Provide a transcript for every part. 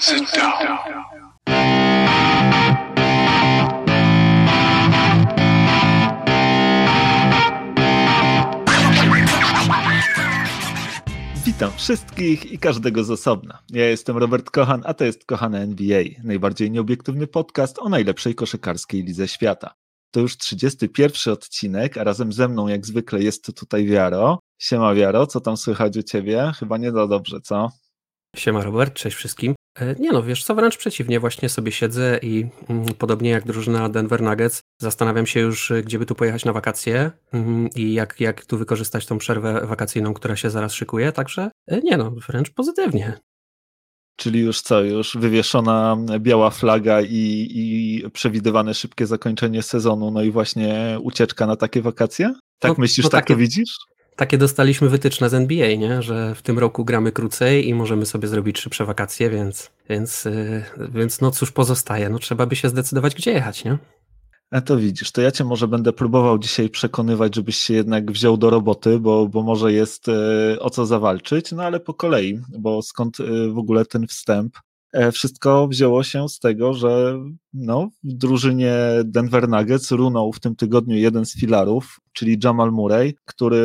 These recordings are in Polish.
Sit down. Witam wszystkich i każdego z osobna. Ja jestem Robert Kochan, a to jest Kochane NBA, najbardziej nieobiektywny podcast o najlepszej koszykarskiej lidze świata. To już 31 odcinek, a razem ze mną jak zwykle jest tutaj Wiaro. Siema Wiaro, co tam słychać u ciebie? Chyba nie za dobrze, co? Siema Robert, cześć wszystkim. E, nie no, wiesz co, wręcz przeciwnie, właśnie sobie siedzę i mm, podobnie jak drużyna Denver Nuggets, zastanawiam się już, e, gdzie by tu pojechać na wakacje mm, i jak, jak tu wykorzystać tą przerwę wakacyjną, która się zaraz szykuje, także e, nie no, wręcz pozytywnie. Czyli już co, już wywieszona biała flaga i, i przewidywane szybkie zakończenie sezonu, no i właśnie ucieczka na takie wakacje? Tak no, myślisz, no tak takie, to widzisz? Takie dostaliśmy wytyczne z NBA, nie? że w tym roku gramy krócej i możemy sobie zrobić szybsze wakacje, więc, więc, yy, więc no cóż pozostaje, no trzeba by się zdecydować, gdzie jechać, nie? A to widzisz, to ja cię może będę próbował dzisiaj przekonywać, żebyś się jednak wziął do roboty, bo, bo może jest e, o co zawalczyć, no ale po kolei, bo skąd e, w ogóle ten wstęp? E, wszystko wzięło się z tego, że no, w drużynie Denver Nuggets runął w tym tygodniu jeden z filarów, czyli Jamal Murray, który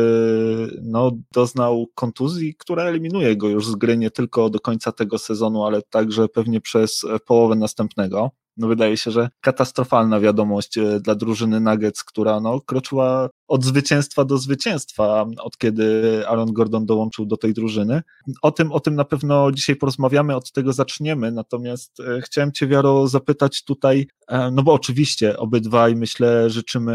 no, doznał kontuzji, która eliminuje go już z gry nie tylko do końca tego sezonu, ale także pewnie przez połowę następnego. No wydaje się, że katastrofalna wiadomość e, dla drużyny Nuggets, która no, kroczyła od zwycięstwa do zwycięstwa, od kiedy Aaron Gordon dołączył do tej drużyny. O tym, o tym na pewno dzisiaj porozmawiamy, od tego zaczniemy, natomiast e, chciałem Cię, Wiaro, zapytać tutaj, e, no bo oczywiście obydwaj, myślę, życzymy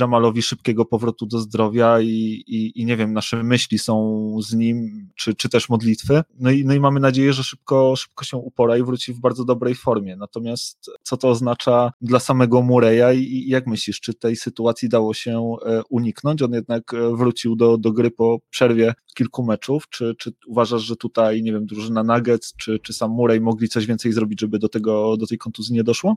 Jamalowi szybkiego powrotu do zdrowia i, i, i nie wiem, nasze myśli są z nim, czy, czy też modlitwy, no i, no i mamy nadzieję, że szybko, szybko się upora i wróci w bardzo dobrej formie, natomiast co to oznacza dla samego Mureya i, i jak myślisz, czy tej sytuacji dało się e, uniknąć? On jednak e, wrócił do, do gry po przerwie kilku meczów. Czy, czy uważasz, że tutaj, nie wiem, drużyna Nuggets czy, czy sam Murray mogli coś więcej zrobić, żeby do, tego, do tej kontuzji nie doszło?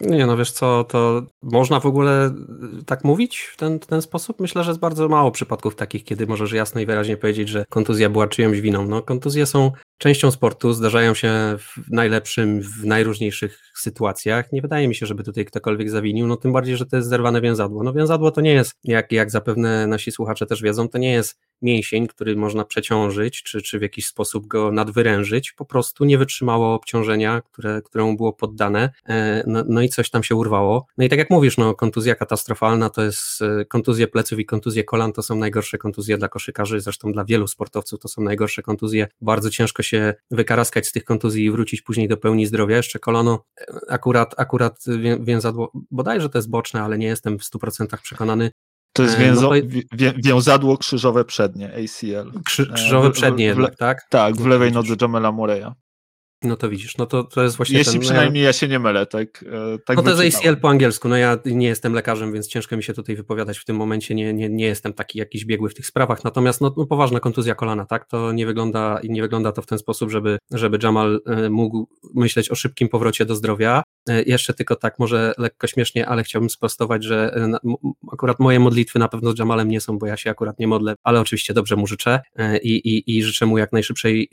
Nie, no wiesz co, to można w ogóle y, tak mówić w ten, ten sposób? Myślę, że jest bardzo mało przypadków takich, kiedy możesz jasno i wyraźnie powiedzieć, że kontuzja była czyjąś winą. No, kontuzje są częścią sportu, zdarzają się w najlepszym, w najróżniejszych sytuacjach. Nie wydaje mi się, żeby tutaj ktokolwiek zawinił, no tym bardziej, że to jest zerwane wiązadło. No wiązadło to nie jest, jak, jak zapewne nasi słuchacze też wiedzą, to nie jest mięsień, który można przeciążyć, czy, czy w jakiś sposób go nadwyrężyć, po prostu nie wytrzymało obciążenia, które, któremu było poddane, e, no, no, i coś tam się urwało. No i tak jak mówisz, no kontuzja katastrofalna to jest e, kontuzje pleców i kontuzje kolan to są najgorsze kontuzje dla koszykarzy, zresztą dla wielu sportowców to są najgorsze kontuzje. Bardzo ciężko się wykaraskać z tych kontuzji i wrócić później do pełni zdrowia. Jeszcze kolano, e, akurat, akurat więzadło, bodajże to jest boczne, ale nie jestem w 100% przekonany, to jest e, więzo, no, wiązadło krzyżowe przednie, ACL. Krzy, krzyżowe przednie w, jednak, tak? Tak, w lewej nodze Jamela Moreya. No to widzisz, no to, to jest właśnie Jeśli ten, przynajmniej ja się nie mylę, tak, e, tak No to jest ACL po angielsku, no ja nie jestem lekarzem, więc ciężko mi się tutaj wypowiadać w tym momencie, nie, nie, nie jestem taki jakiś biegły w tych sprawach, natomiast no, no poważna kontuzja kolana, tak, to nie wygląda, nie wygląda to w ten sposób, żeby, żeby Jamal e, mógł myśleć o szybkim powrocie do zdrowia, jeszcze tylko tak, może lekko śmiesznie, ale chciałbym sprostować, że e, akurat moje modlitwy na pewno z Jamalem nie są, bo ja się akurat nie modlę, ale oczywiście dobrze mu życzę e, i, i, i życzę mu jak, najszybszej,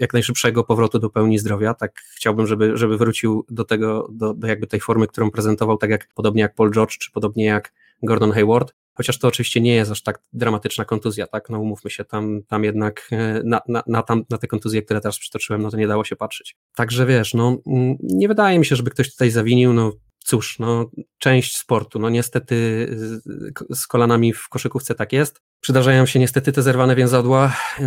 jak najszybszego powrotu do pełni zdrowia. Tak chciałbym, żeby, żeby wrócił do tego, do, do jakby tej formy, którą prezentował, tak jak podobnie jak Paul George, czy podobnie jak Gordon Hayward. Chociaż to oczywiście nie jest aż tak dramatyczna kontuzja, tak? No umówmy się, tam, tam jednak e, na, na, na, tam, na te kontuzje, które teraz przytoczyłem, no to nie dało się patrzeć. Także wiesz, no mm, nie wydaje mi się, żeby ktoś tutaj zawinił, no cóż, no, część sportu. No niestety z kolanami w koszykówce tak jest. Przydarzają się niestety te zerwane więzadła. Yy,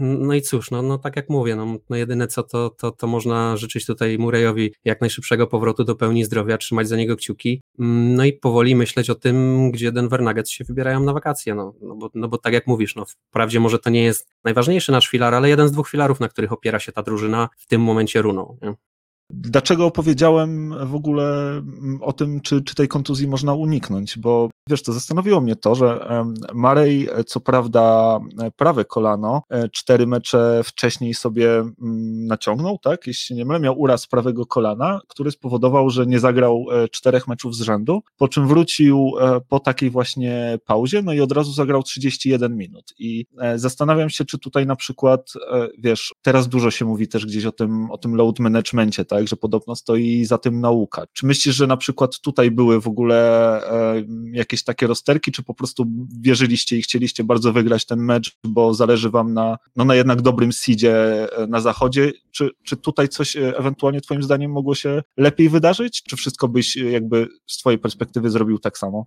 no i cóż, no, no tak jak mówię, no, no jedyne co to, to, to można życzyć tutaj Murejowi jak najszybszego powrotu do pełni zdrowia, trzymać za niego kciuki. Mm, no i powoli myśleć o tym, gdzie Denver Nuggets się wybierają na wakacje. No, no, bo, no bo tak jak mówisz, no wprawdzie może to nie jest najważniejszy nasz filar, ale jeden z dwóch filarów, na których opiera się ta drużyna w tym momencie runą. Nie? Dlaczego opowiedziałem w ogóle mm, o tym, czy, czy tej kontuzji można uniknąć? Bo wiesz, to zastanowiło mnie to, że Marej, co prawda, prawe kolano, e, cztery mecze wcześniej sobie mm, naciągnął, tak? Jeśli nie mylę, miał uraz prawego kolana, który spowodował, że nie zagrał e, czterech meczów z rzędu, po czym wrócił e, po takiej właśnie pauzie, no i od razu zagrał 31 minut. I zastanawiam się, czy tutaj na przykład, wiesz, teraz dużo się mówi też gdzieś o tym, o tym load managemencie, tak? Że podobno stoi za tym nauka. Czy myślisz, że na przykład tutaj były w ogóle e, jakieś takie rozterki, czy po prostu wierzyliście i chcieliście bardzo wygrać ten mecz, bo zależy wam na, no na jednak dobrym seedzie e, na zachodzie? Czy, czy tutaj coś e, ewentualnie twoim zdaniem mogło się lepiej wydarzyć? Czy wszystko byś jakby z twojej perspektywy zrobił tak samo?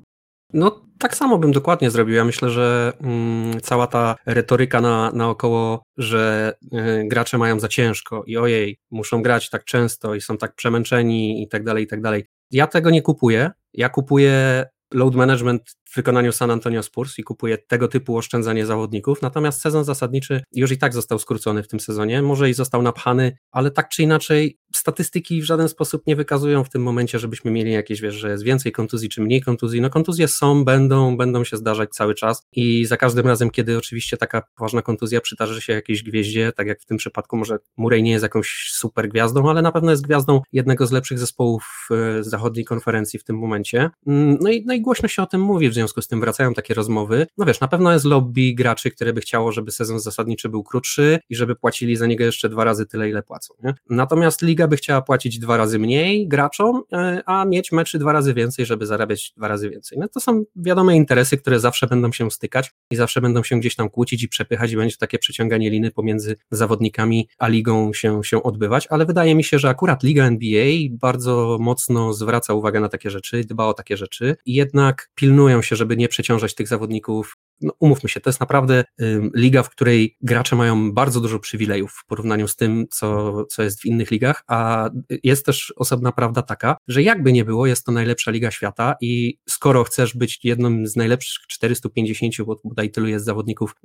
No, tak samo bym dokładnie zrobił. Ja myślę, że mm, cała ta retoryka na, naokoło, że y, gracze mają za ciężko i ojej, muszą grać tak często i są tak przemęczeni i tak dalej, i tak dalej. Ja tego nie kupuję. Ja kupuję load management w wykonaniu San Antonio Spurs i kupuje tego typu oszczędzanie zawodników, natomiast sezon zasadniczy już i tak został skrócony w tym sezonie, może i został napchany, ale tak czy inaczej statystyki w żaden sposób nie wykazują w tym momencie, żebyśmy mieli jakieś, wiesz, że jest więcej kontuzji czy mniej kontuzji. No kontuzje są, będą, będą się zdarzać cały czas i za każdym razem, kiedy oczywiście taka poważna kontuzja przydarzy się jakiejś gwieździe, tak jak w tym przypadku może Murray nie jest jakąś super gwiazdą, ale na pewno jest gwiazdą jednego z lepszych zespołów e, zachodniej konferencji w tym momencie. Mm, no i, no i głośno się o tym mówi, w związku z tym wracają takie rozmowy. No wiesz, na pewno jest lobby graczy, które by chciało, żeby sezon zasadniczy był krótszy i żeby płacili za niego jeszcze dwa razy tyle, ile płacą. Nie? Natomiast liga by chciała płacić dwa razy mniej graczom, e, a mieć meczy dwa razy więcej, żeby zarabiać dwa razy więcej. No to są wiadome interesy, które zawsze będą się stykać i zawsze będą się gdzieś tam kłócić i przepychać i będzie takie przeciąganie liny pomiędzy zawodnikami a ligą się, się odbywać, ale wydaje mi się, że akurat Liga NBA bardzo mocno zwraca uwagę na takie rzeczy, dba o takie rzeczy i jednak pilnują się, żeby nie przeciążać tych zawodników no, umówmy się, to jest naprawdę y, liga, w której gracze mają bardzo dużo przywilejów w porównaniu z tym, co, co jest w innych ligach, a jest też osobna prawda taka, że jakby nie było, jest to najlepsza liga świata i skoro chcesz być jednym z najlepszych 450, bo tutaj tylu jest zawodników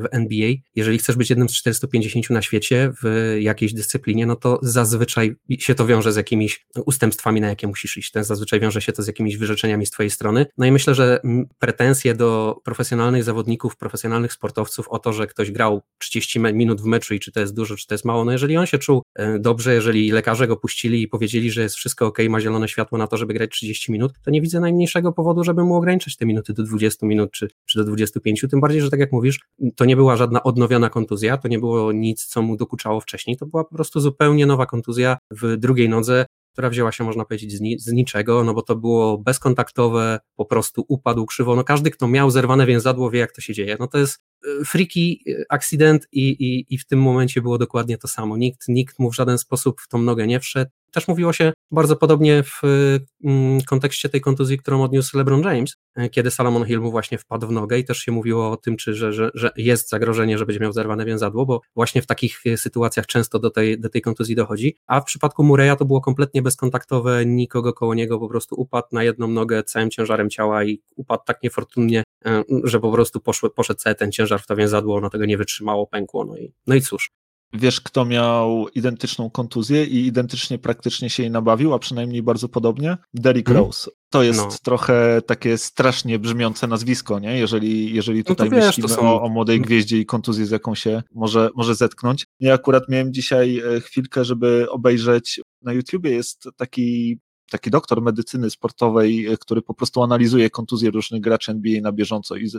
w NBA, jeżeli chcesz być jednym z 450 na świecie w jakiejś dyscyplinie, no to zazwyczaj się to wiąże z jakimiś ustępstwami, na jakie musisz iść. Ten zazwyczaj wiąże się to z jakimiś wyrzeczeniami z twojej strony. No i myślę, że pretensje do profesjonalnej zawodników, profesjonalnych sportowców o to, że ktoś grał 30 minut w meczu i czy to jest dużo, czy to jest mało. No jeżeli on się czuł e, dobrze, jeżeli lekarze go puścili i powiedzieli, że jest wszystko ok, ma zielone światło na to, żeby grać 30 minut, to nie widzę najmniejszego powodu, żeby mu ograniczać te minuty do 20 minut czy, czy do 25. Tym bardziej, że tak jak mówisz, to nie była żadna odnowiona kontuzja, to nie było nic, co mu dokuczało wcześniej, to była po prostu zupełnie nowa kontuzja w drugiej nodze, która wzięła się, można powiedzieć, z, ni z, niczego, no bo to było bezkontaktowe, po prostu upadł krzywo. No każdy, kto miał zerwane więzadło, wie, jak to się dzieje. No to jest freaky y, accident i, i, i w tym momencie było dokładnie to samo. Nikt, nikt mu w żaden sposób w tą nogę nie wszedł. Też mówiło się bardzo podobnie w mm, kontekście tej kontuzji, którą odniósł LeBron James, e, kiedy Salomon Hill mu właśnie wpadł w nogę i też się mówiło o tym, czy, że, że, że jest zagrożenie, że będzie miał zerwane więzadło, bo właśnie w takich e, sytuacjach często do tej, do tej kontuzji dochodzi, a w przypadku Mureya to było kompletnie bezkontaktowe, nikogo koło niego po prostu upadł na jedną nogę całym ciężarem ciała i upadł tak niefortunnie, e, że po prostu poszły, poszedł cały ten ciężar w to więzadło, ono tego nie wytrzymało, pękło, no i, no i cóż. Wiesz, kto miał identyczną kontuzję i identycznie praktycznie się jej nabawił, a przynajmniej bardzo podobnie? Derrick mm. Rose. To jest no. trochę takie strasznie brzmiące nazwisko, nie? Jeżeli, jeżeli no tutaj no wiesz, myślimy są... o, o, młodej gwieździe i kontuzji, z jaką się może, może zetknąć. Ja akurat miałem dzisiaj e, chwilkę, żeby obejrzeć na YouTubie jest taki taki doktor medycyny sportowej, e, który po prostu analizuje kontuzje różnych graczy NBA na bieżąco i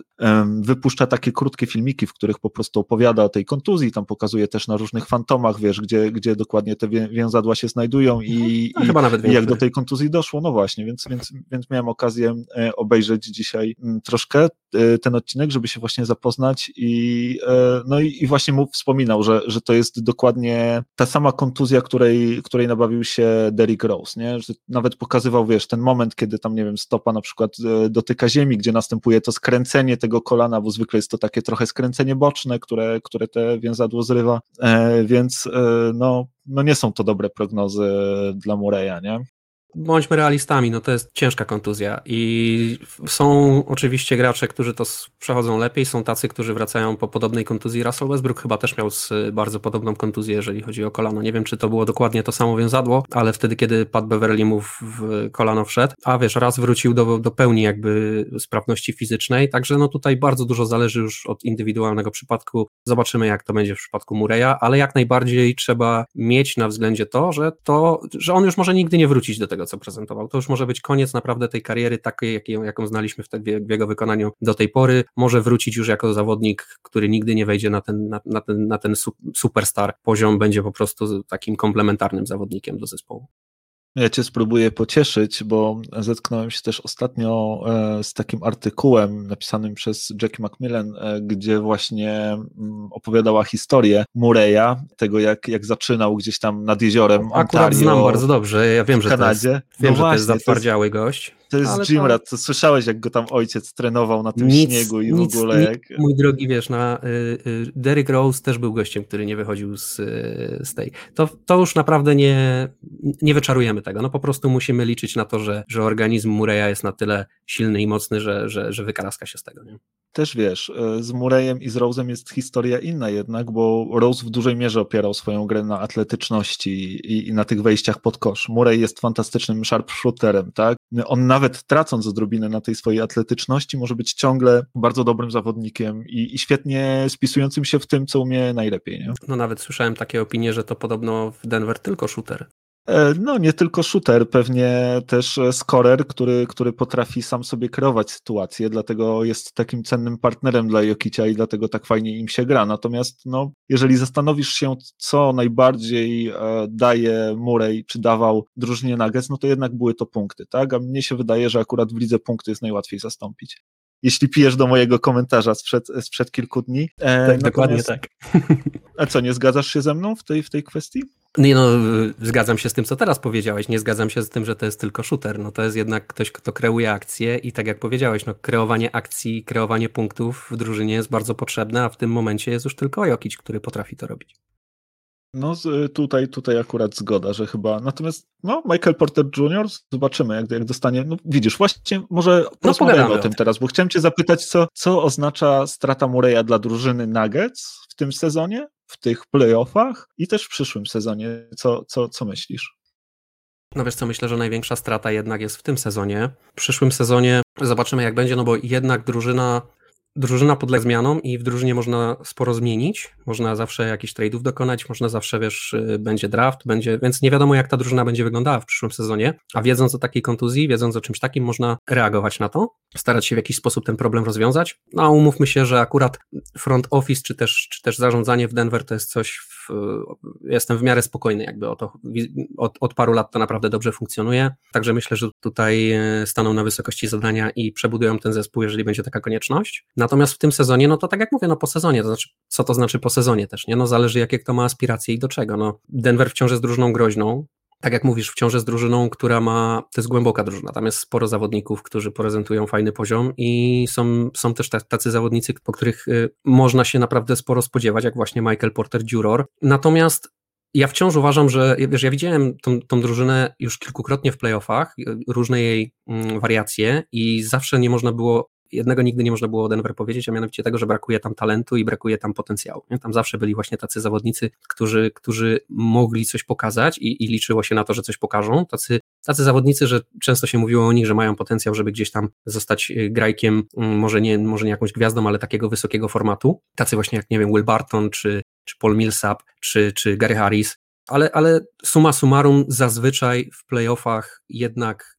wypuszcza takie krótkie filmiki, w których po prostu opowiada o tej kontuzji, tam pokazuje też na różnych fantomach, wiesz, gdzie, gdzie dokładnie te więzadła się znajdują i, no, i, nawet i jak do tej kontuzji doszło, no właśnie, więc, więc, więc miałem okazję e, obejrzeć dzisiaj mm, troszkę e, ten odcinek, żeby się właśnie zapoznać i no i, i właśnie mu wspominał, że, że to jest dokładnie ta sama kontuzja, której, której nabawił się Derrick Rose, nie? Że nawet pokazywał, wiesz, ten moment, kiedy tam, nie wiem, stopa na przykład e, dotyka ziemi, gdzie następuje to skręcenie tego kolana, bo zwykle jest to takie trochę skręcenie boczne, które, które te więzadło zrywa, e, więc e, no, no nie są to dobre prognozy dla Mureya, nie? Bądźmy realistami, no to jest ciężka kontuzja i są oczywiście gracze, którzy to przechodzą lepiej, są tacy, którzy wracają po podobnej kontuzji. Russell Westbrook chyba też miał bardzo podobną kontuzję, jeżeli chodzi o kolano. Nie wiem, czy to było dokładnie to samo wiązadło, ale wtedy, kiedy Pat Beverly mu w kolano wszedł, a wiesz, raz wrócił do, do pełni jakby sprawności fizycznej, także no tutaj bardzo dużo zależy już od indywidualnego przypadku. Zobaczymy, jak to będzie w przypadku Mureya, ale jak najbardziej trzeba mieć na względzie to, że to, że on już może nigdy nie wrócić do tego, co prezentował. To już może być koniec naprawdę tej kariery takiej, jaką, jaką znaliśmy w, te, w jego wykonaniu do tej pory. Może wrócić już jako zawodnik, który nigdy nie wejdzie na ten, na, na ten, na ten superstar poziom, będzie po prostu takim komplementarnym zawodnikiem do zespołu. Ja Cię spróbuję pocieszyć, bo zetknąłem się też ostatnio e, z takim artykułem napisanym przez Jackie Macmillan, e, gdzie właśnie mm, opowiadała historię Mureya, tego jak, jak zaczynał gdzieś tam nad jeziorem. Akurat Ontario, znam bardzo dobrze, ja wiem, że Kanadzie. to jest, wiem, no że właśnie, to jest zatwardziały to jest, jest Jimrat, to... słyszałeś, jak go tam ojciec trenował na tym nic, śniegu i nic, w ogóle. Nic, jak... Mój drogi, wiesz, na, y, y, Derrick Rose też był gościem, który nie wychodził z, y, z tej. To, to już naprawdę nie, nie wyczarujemy tego. No po prostu musimy liczyć na to, że, że organizm Mureya jest na tyle silny i mocny, że, że, że wykaraska się z tego. Nie? Też wiesz, z Murrayem i z Rose'em jest historia inna jednak, bo Rose w dużej mierze opierał swoją grę na atletyczności i, i na tych wejściach pod kosz. Murray jest fantastycznym sharpshooterem, tak? On nawet tracąc odrobinę na tej swojej atletyczności, może być ciągle bardzo dobrym zawodnikiem i, i świetnie spisującym się w tym, co umie najlepiej. Nie? No nawet słyszałem takie opinie, że to podobno w Denver tylko shooter. E, no, nie tylko shooter, pewnie też scorer, który, który potrafi sam sobie kreować sytuację, dlatego jest takim cennym partnerem dla Jokicia i dlatego tak fajnie im się gra. Natomiast, no, jeżeli zastanowisz się, co najbardziej e, daje Murray, czy dawał drużynie Nuggets, no to jednak były to punkty, tak? A mnie się wydaje, że akurat w lidze punkty jest najłatwiej zastąpić jeśli pijesz do mojego komentarza sprzed, sprzed kilku dni. E, tak, dokładnie tak. A co, nie zgadzasz się ze mną w tej, w tej kwestii? Nie no, zgadzam się z tym, co teraz powiedziałeś. Nie zgadzam się z tym, że to jest tylko shooter. No to jest jednak ktoś, kto kreuje akcje i tak jak powiedziałeś, no kreowanie akcji, kreowanie punktów w drużynie jest bardzo potrzebne, a w tym momencie jest już tylko Jokic, który potrafi to robić. No tutaj, tutaj akurat zgoda, że chyba. Natomiast no, Michael Porter Jr. zobaczymy, jak, jak dostanie. No widzisz, właśnie może porozmawiamy no, o tym teraz, bo chciałem cię zapytać, co, co oznacza strata Mureya dla drużyny Nuggets w tym sezonie, w tych playoffach i też w przyszłym sezonie. Co, co, co myślisz? No wiesz co, myślę, że największa strata jednak jest w tym sezonie. W przyszłym sezonie zobaczymy jak będzie, no bo jednak drużyna drużyna podlega zmianom i w drużynie można sporo zmienić, można zawsze jakichś trade'ów dokonać, można zawsze, wiesz, y, będzie draft, będzie, więc nie wiadomo jak ta drużyna będzie wyglądała w przyszłym sezonie, a wiedząc o takiej kontuzji, wiedząc o czymś takim, można reagować na to, starać się w jakiś sposób ten problem rozwiązać, no a umówmy się, że akurat front office, czy też, czy też zarządzanie w Denver to jest coś, w, jestem w miarę spokojny jakby o to, od, od paru lat to naprawdę dobrze funkcjonuje, także myślę, że tutaj y, staną na wysokości zadania i przebudują ten zespół, jeżeli będzie taka konieczność. Natomiast w tym sezonie, no to tak jak mówię, no po sezonie, to znaczy, co to znaczy po sezonie też, nie? No zależy jakie kto ma aspiracje i do czego. No Denver wciąż jest drużyną groźną, tak jak mówisz, wciąż jest drużyną, która ma, to jest głęboka drużyna, tam jest sporo zawodników, którzy prezentują fajny poziom i są, są też tacy zawodnicy, po których y, można się naprawdę sporo spodziewać, jak właśnie Michael Porter Juror. Natomiast ja wciąż uważam, że wiesz, ja widziałem tą, tą drużynę już kilkukrotnie w playoffach, y, różne jej mm, wariacje i zawsze nie można było jednego nigdy nie można było o Denver powiedzieć, a mianowicie tego, że brakuje tam talentu i brakuje tam potencjału. Nie? Tam zawsze byli właśnie tacy zawodnicy, którzy, którzy mogli coś pokazać i, i liczyło się na to, że coś pokażą. Tacy, tacy zawodnicy, że często się mówiło o nich, że mają potencjał, żeby gdzieś tam zostać y, grajkiem, mm, może nie, może nie jakąś gwiazdą, ale takiego wysokiego formatu. Tacy właśnie jak, nie wiem, Will Barton, czy, czy Paul Millsap, czy, czy Gary Harris, ale, ale suma summarum zazwyczaj w playoffach jednak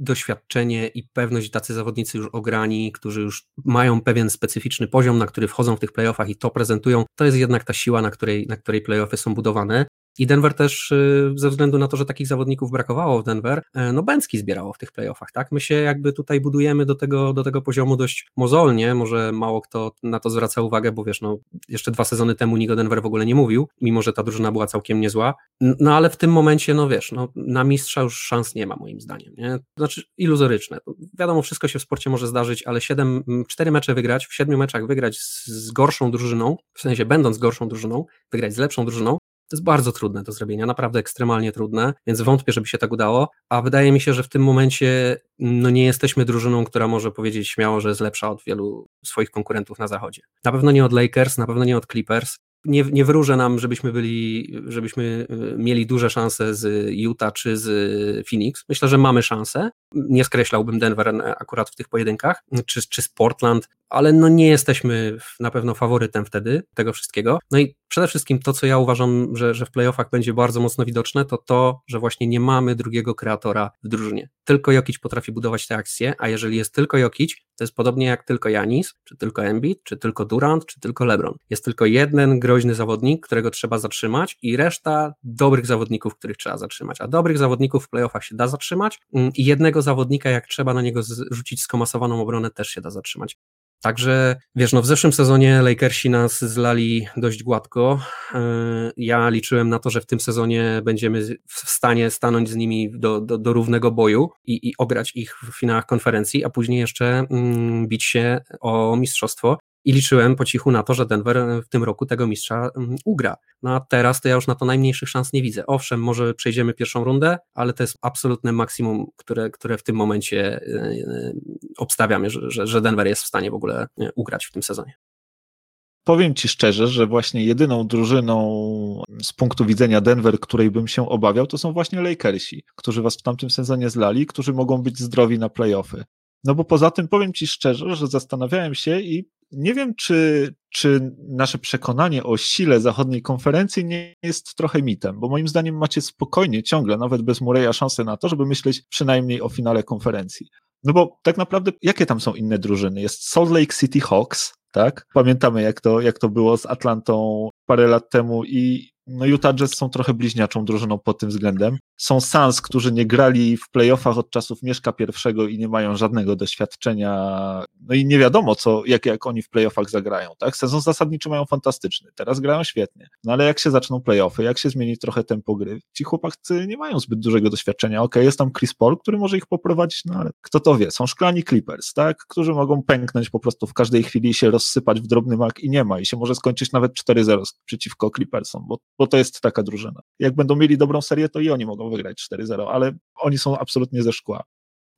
doświadczenie i pewność tacy zawodnicy już ograni, którzy już mają pewien specyficzny poziom, na który wchodzą w tych playoffach i to prezentują, to jest jednak ta siła, na której, na której playoffy są budowane. I Denver też y, ze względu na to, że takich zawodników brakowało w Denver, e, no Bęcki zbierało w tych playoffach, tak? My się jakby tutaj budujemy do tego, do tego poziomu dość mozolnie, może mało kto na to zwraca uwagę, bo wiesz, no jeszcze dwa sezony temu nikt o Denver w ogóle nie mówił, mimo że ta drużyna była całkiem niezła, no ale w tym momencie, no wiesz, no na mistrza już szans nie ma moim zdaniem, nie? Znaczy iluzoryczne. Wiadomo, wszystko się w sporcie może zdarzyć, ale 7, 4 mecze wygrać, w 7 meczach wygrać z, z gorszą drużyną, w sensie będąc gorszą drużyną, wygrać z lepszą drużyną, To jest bardzo trudne do zrobienia, naprawdę ekstremalnie trudne, więc wątpię, żeby się tak udało, a wydaje mi się, że w tym momencie no nie jesteśmy drużyną, która może powiedzieć śmiało, że jest lepsza od wielu swoich konkurentów na zachodzie. Na pewno nie od Lakers, na pewno nie od Clippers, nie, nie wróżę nam, żebyśmy byli, żebyśmy y, mieli duże szanse z Utah czy z Phoenix. Myślę, że mamy szanse. Nie skreślałbym Denver akurat w tych pojedynkach, czy, czy z Portland, ale no nie jesteśmy na pewno faworytem wtedy tego wszystkiego. No i przede wszystkim to, co ja uważam, że, że w playoffach będzie bardzo mocno widoczne, to to, że właśnie nie mamy drugiego kreatora w drużynie. Tylko Jokic potrafi budować te akcje, a jeżeli jest tylko Jokic, to jest podobnie jak tylko Janis, czy tylko Embiid, czy tylko Durant, czy tylko LeBron. Jest tylko jeden groźny zawodnik, którego trzeba zatrzymać i reszta dobrych zawodników, których trzeba zatrzymać. A dobrych zawodników w playoffach się da zatrzymać mm, i jednego zawodnika, jak trzeba na niego rzucić skomasowaną obronę, też się da zatrzymać. Także wiesz, no w zeszłym sezonie Lakersi nas zlali dość gładko. E, ja liczyłem na to, że w tym sezonie będziemy w stanie stanąć z nimi do, do, do równego boju i, i ograć ich w finałach konferencji, a później jeszcze mm, bić się o mistrzostwo i liczyłem po cichu na to, że Denver w tym roku tego mistrza mm, ugra. No a teraz to ja już na to najmniejszych szans nie widzę. Owszem, może przejdziemy pierwszą rundę, ale to jest absolutne maksimum, które, które w tym momencie e, e, obstawiamy, że, że Denver jest w stanie w ogóle e, ugrać w tym sezonie. Powiem Ci szczerze, że właśnie jedyną drużyną z punktu widzenia Denver, której bym się obawiał, to są właśnie Lakersi, którzy Was w tamtym sezonie zlali, którzy mogą być zdrowi na playoffy. No bo poza tym powiem Ci szczerze, że zastanawiałem się i nie wiem, czy, czy nasze przekonanie o sile zachodniej konferencji nie jest trochę mitem, bo moim zdaniem macie spokojnie, ciągle, nawet bez Mureya, szansę na to, żeby myśleć przynajmniej o finale konferencji. No bo tak naprawdę, jakie tam są inne drużyny? Jest Salt Lake City Hawks, tak? Pamiętamy, jak to, jak to było z Atlantą parę lat temu i no Utah Jazz są trochę bliźniaczą drużyną pod tym względem. Są Suns, którzy nie grali w playoffach od czasów Mieszka pierwszego i nie mają żadnego doświadczenia, no i nie wiadomo, co, jak, jak oni w playoffach zagrają, tak? Sezon zasadniczy mają fantastyczny, teraz grają świetnie, no ale jak się zaczną playoffy, jak się zmieni trochę tempo gry, ci chłopacy nie mają zbyt dużego doświadczenia, okay, jest tam Chris Paul, który może ich poprowadzić, no ale kto to wie, są szklani Clippers, tak? Którzy mogą pęknąć po prostu w każdej chwili i się rozsypać w drobny mak i nie ma i się może skończyć nawet 4-0 przeciwko Clippersom, bo bo to jest taka drużyna. Jak będą mieli dobrą serię, to i oni mogą wygrać 4-0, ale oni są absolutnie ze szkła.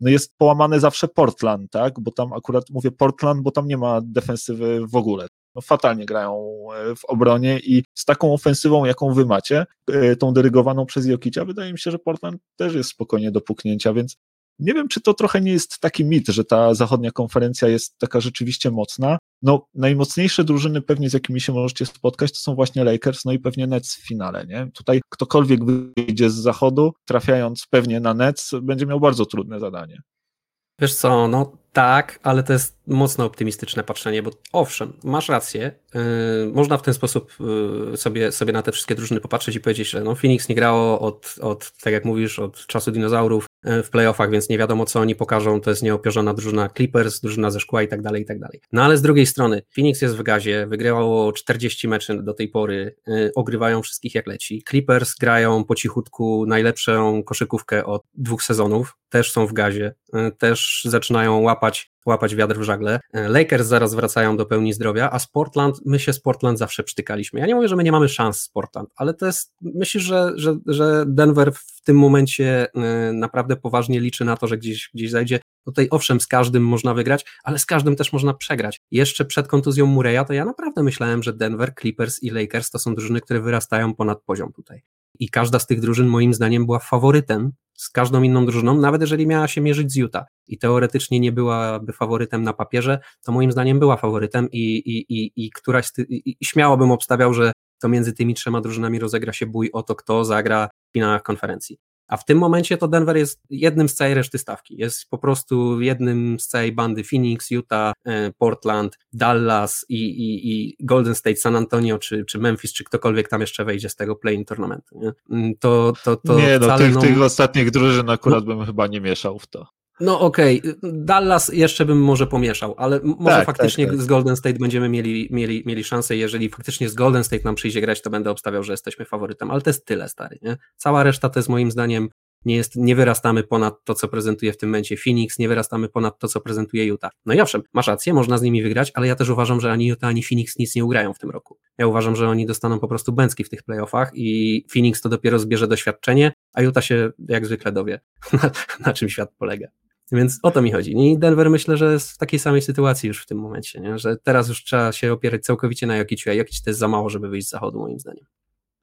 No jest połamany zawsze Portland, tak? Bo tam akurat mówię Portland, bo tam nie ma defensywy w ogóle. No, fatalnie grają e, w obronie i z taką ofensywą, jaką wy macie, e, tą dyrygowaną przez Jokicia, wydaje mi się, że Portland też jest spokojnie do puknięcia, więc nie wiem, czy to trochę nie jest taki mit, że ta zachodnia konferencja jest taka rzeczywiście mocna. No, najmocniejsze drużyny pewnie, z jakimi się możecie spotkać, to są właśnie Lakers, no i pewnie Nets w finale, nie? Tutaj ktokolwiek wyjdzie z zachodu, trafiając pewnie na Nets, będzie miał bardzo trudne zadanie. Wiesz co, no tak, ale to jest mocno optymistyczne patrzenie, bo owszem, masz rację, yy, można w ten sposób yy, sobie, sobie na te wszystkie drużyny popatrzeć i powiedzieć, że no Phoenix nie grało od, od, tak jak mówisz, od czasu dinozaurów w playoffach, więc nie wiadomo co oni pokażą, to jest nieopierzona drużyna Clippers, drużyna ze szkła i tak dalej, i tak dalej. No ale z drugiej strony, Phoenix jest w gazie, wygrywało 40 meczy do tej pory, yy, ogrywają wszystkich jak leci. Clippers grają po cichutku najlepszą koszykówkę od dwóch sezonów, też są w gazie, yy, też zaczynają łapać łapać wiatr w żagle. E, Lakers zaraz wracają do pełni zdrowia, a Sportland, my się z Portland zawsze przytykaliśmy. Ja nie mówię, że my nie mamy szans z Portland, ale to jest, myślę, że, że, że Denver w tym momencie e, naprawdę poważnie liczy na to, że gdzieś, gdzieś zajdzie. Tutaj owszem, z każdym można wygrać, ale z każdym też można przegrać. Jeszcze przed kontuzją Mureya to ja naprawdę myślałem, że Denver, Clippers i Lakers to są drużyny, które wyrastają ponad poziom tutaj. I każda z tych drużyn moim zdaniem była faworytem z każdą inną drużyną, nawet jeżeli miała się mierzyć z Utah i teoretycznie nie byłaby faworytem na papierze, to moim zdaniem była faworytem i, i, i, i któraś, ty, i, i śmiało bym obstawiał, że to między tymi trzema drużynami rozegra się bój o to, kto zagra w finałach konferencji. A w tym momencie to Denver jest jednym z całej reszty stawki. Jest po prostu jednym z całej bandy Phoenix, Utah, e, Portland, Dallas i, i, i Golden State, San Antonio czy, czy Memphis, czy ktokolwiek tam jeszcze wejdzie z tego play-in tournamentu. Nie? Mm, to, to, to nie, no, tych, no, tych ostatnich drużyn akurat no, bym chyba nie mieszał w to. No okej, okay. Dallas jeszcze bym może pomieszał, ale może tak, faktycznie tak, tak. z Golden State będziemy mieli, mieli, mieli szansę, jeżeli faktycznie z Golden State nam przyjdzie grać, to będę obstawiał, że jesteśmy faworytem, ale to jest tyle, stary, nie? Cała reszta to jest moim zdaniem nie, jest, nie wyrastamy ponad to, co prezentuje w tym momencie Phoenix, nie wyrastamy ponad to, co prezentuje Utah. No i owszem, masz rację, można z nimi wygrać, ale ja też uważam, że ani Utah, ani Phoenix nic nie ugrają w tym roku. Ja uważam, że oni dostaną po prostu bęcki w tych playoffach i Phoenix to dopiero zbierze doświadczenie, a Utah się jak zwykle dowie, na, na czym świat polega. Więc o to mi chodzi. I Denver myślę, że jest w takiej samej sytuacji już w tym momencie, nie? że teraz już trzeba się opierać całkowicie na Jokiciu, a Jokic to jest za mało, żeby wyjść z zachodu moim zdaniem.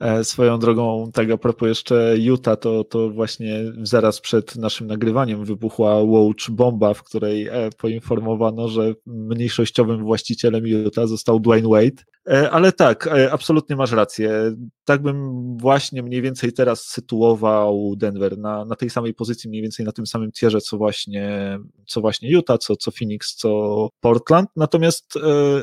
E, swoją drogą, tak a propos jeszcze Utah, to, to właśnie zaraz przed naszym nagrywaniem wybuchła Watch bomba, w której e, poinformowano, że mniejszościowym właścicielem Utah został Dwayne Wade. E, ale tak, absolutnie masz rację. Tak bym właśnie mniej więcej teraz sytuował Denver na, na tej samej pozycji, mniej więcej na tym samym tierze, co właśnie, co właśnie Utah, co, co Phoenix, co Portland. Natomiast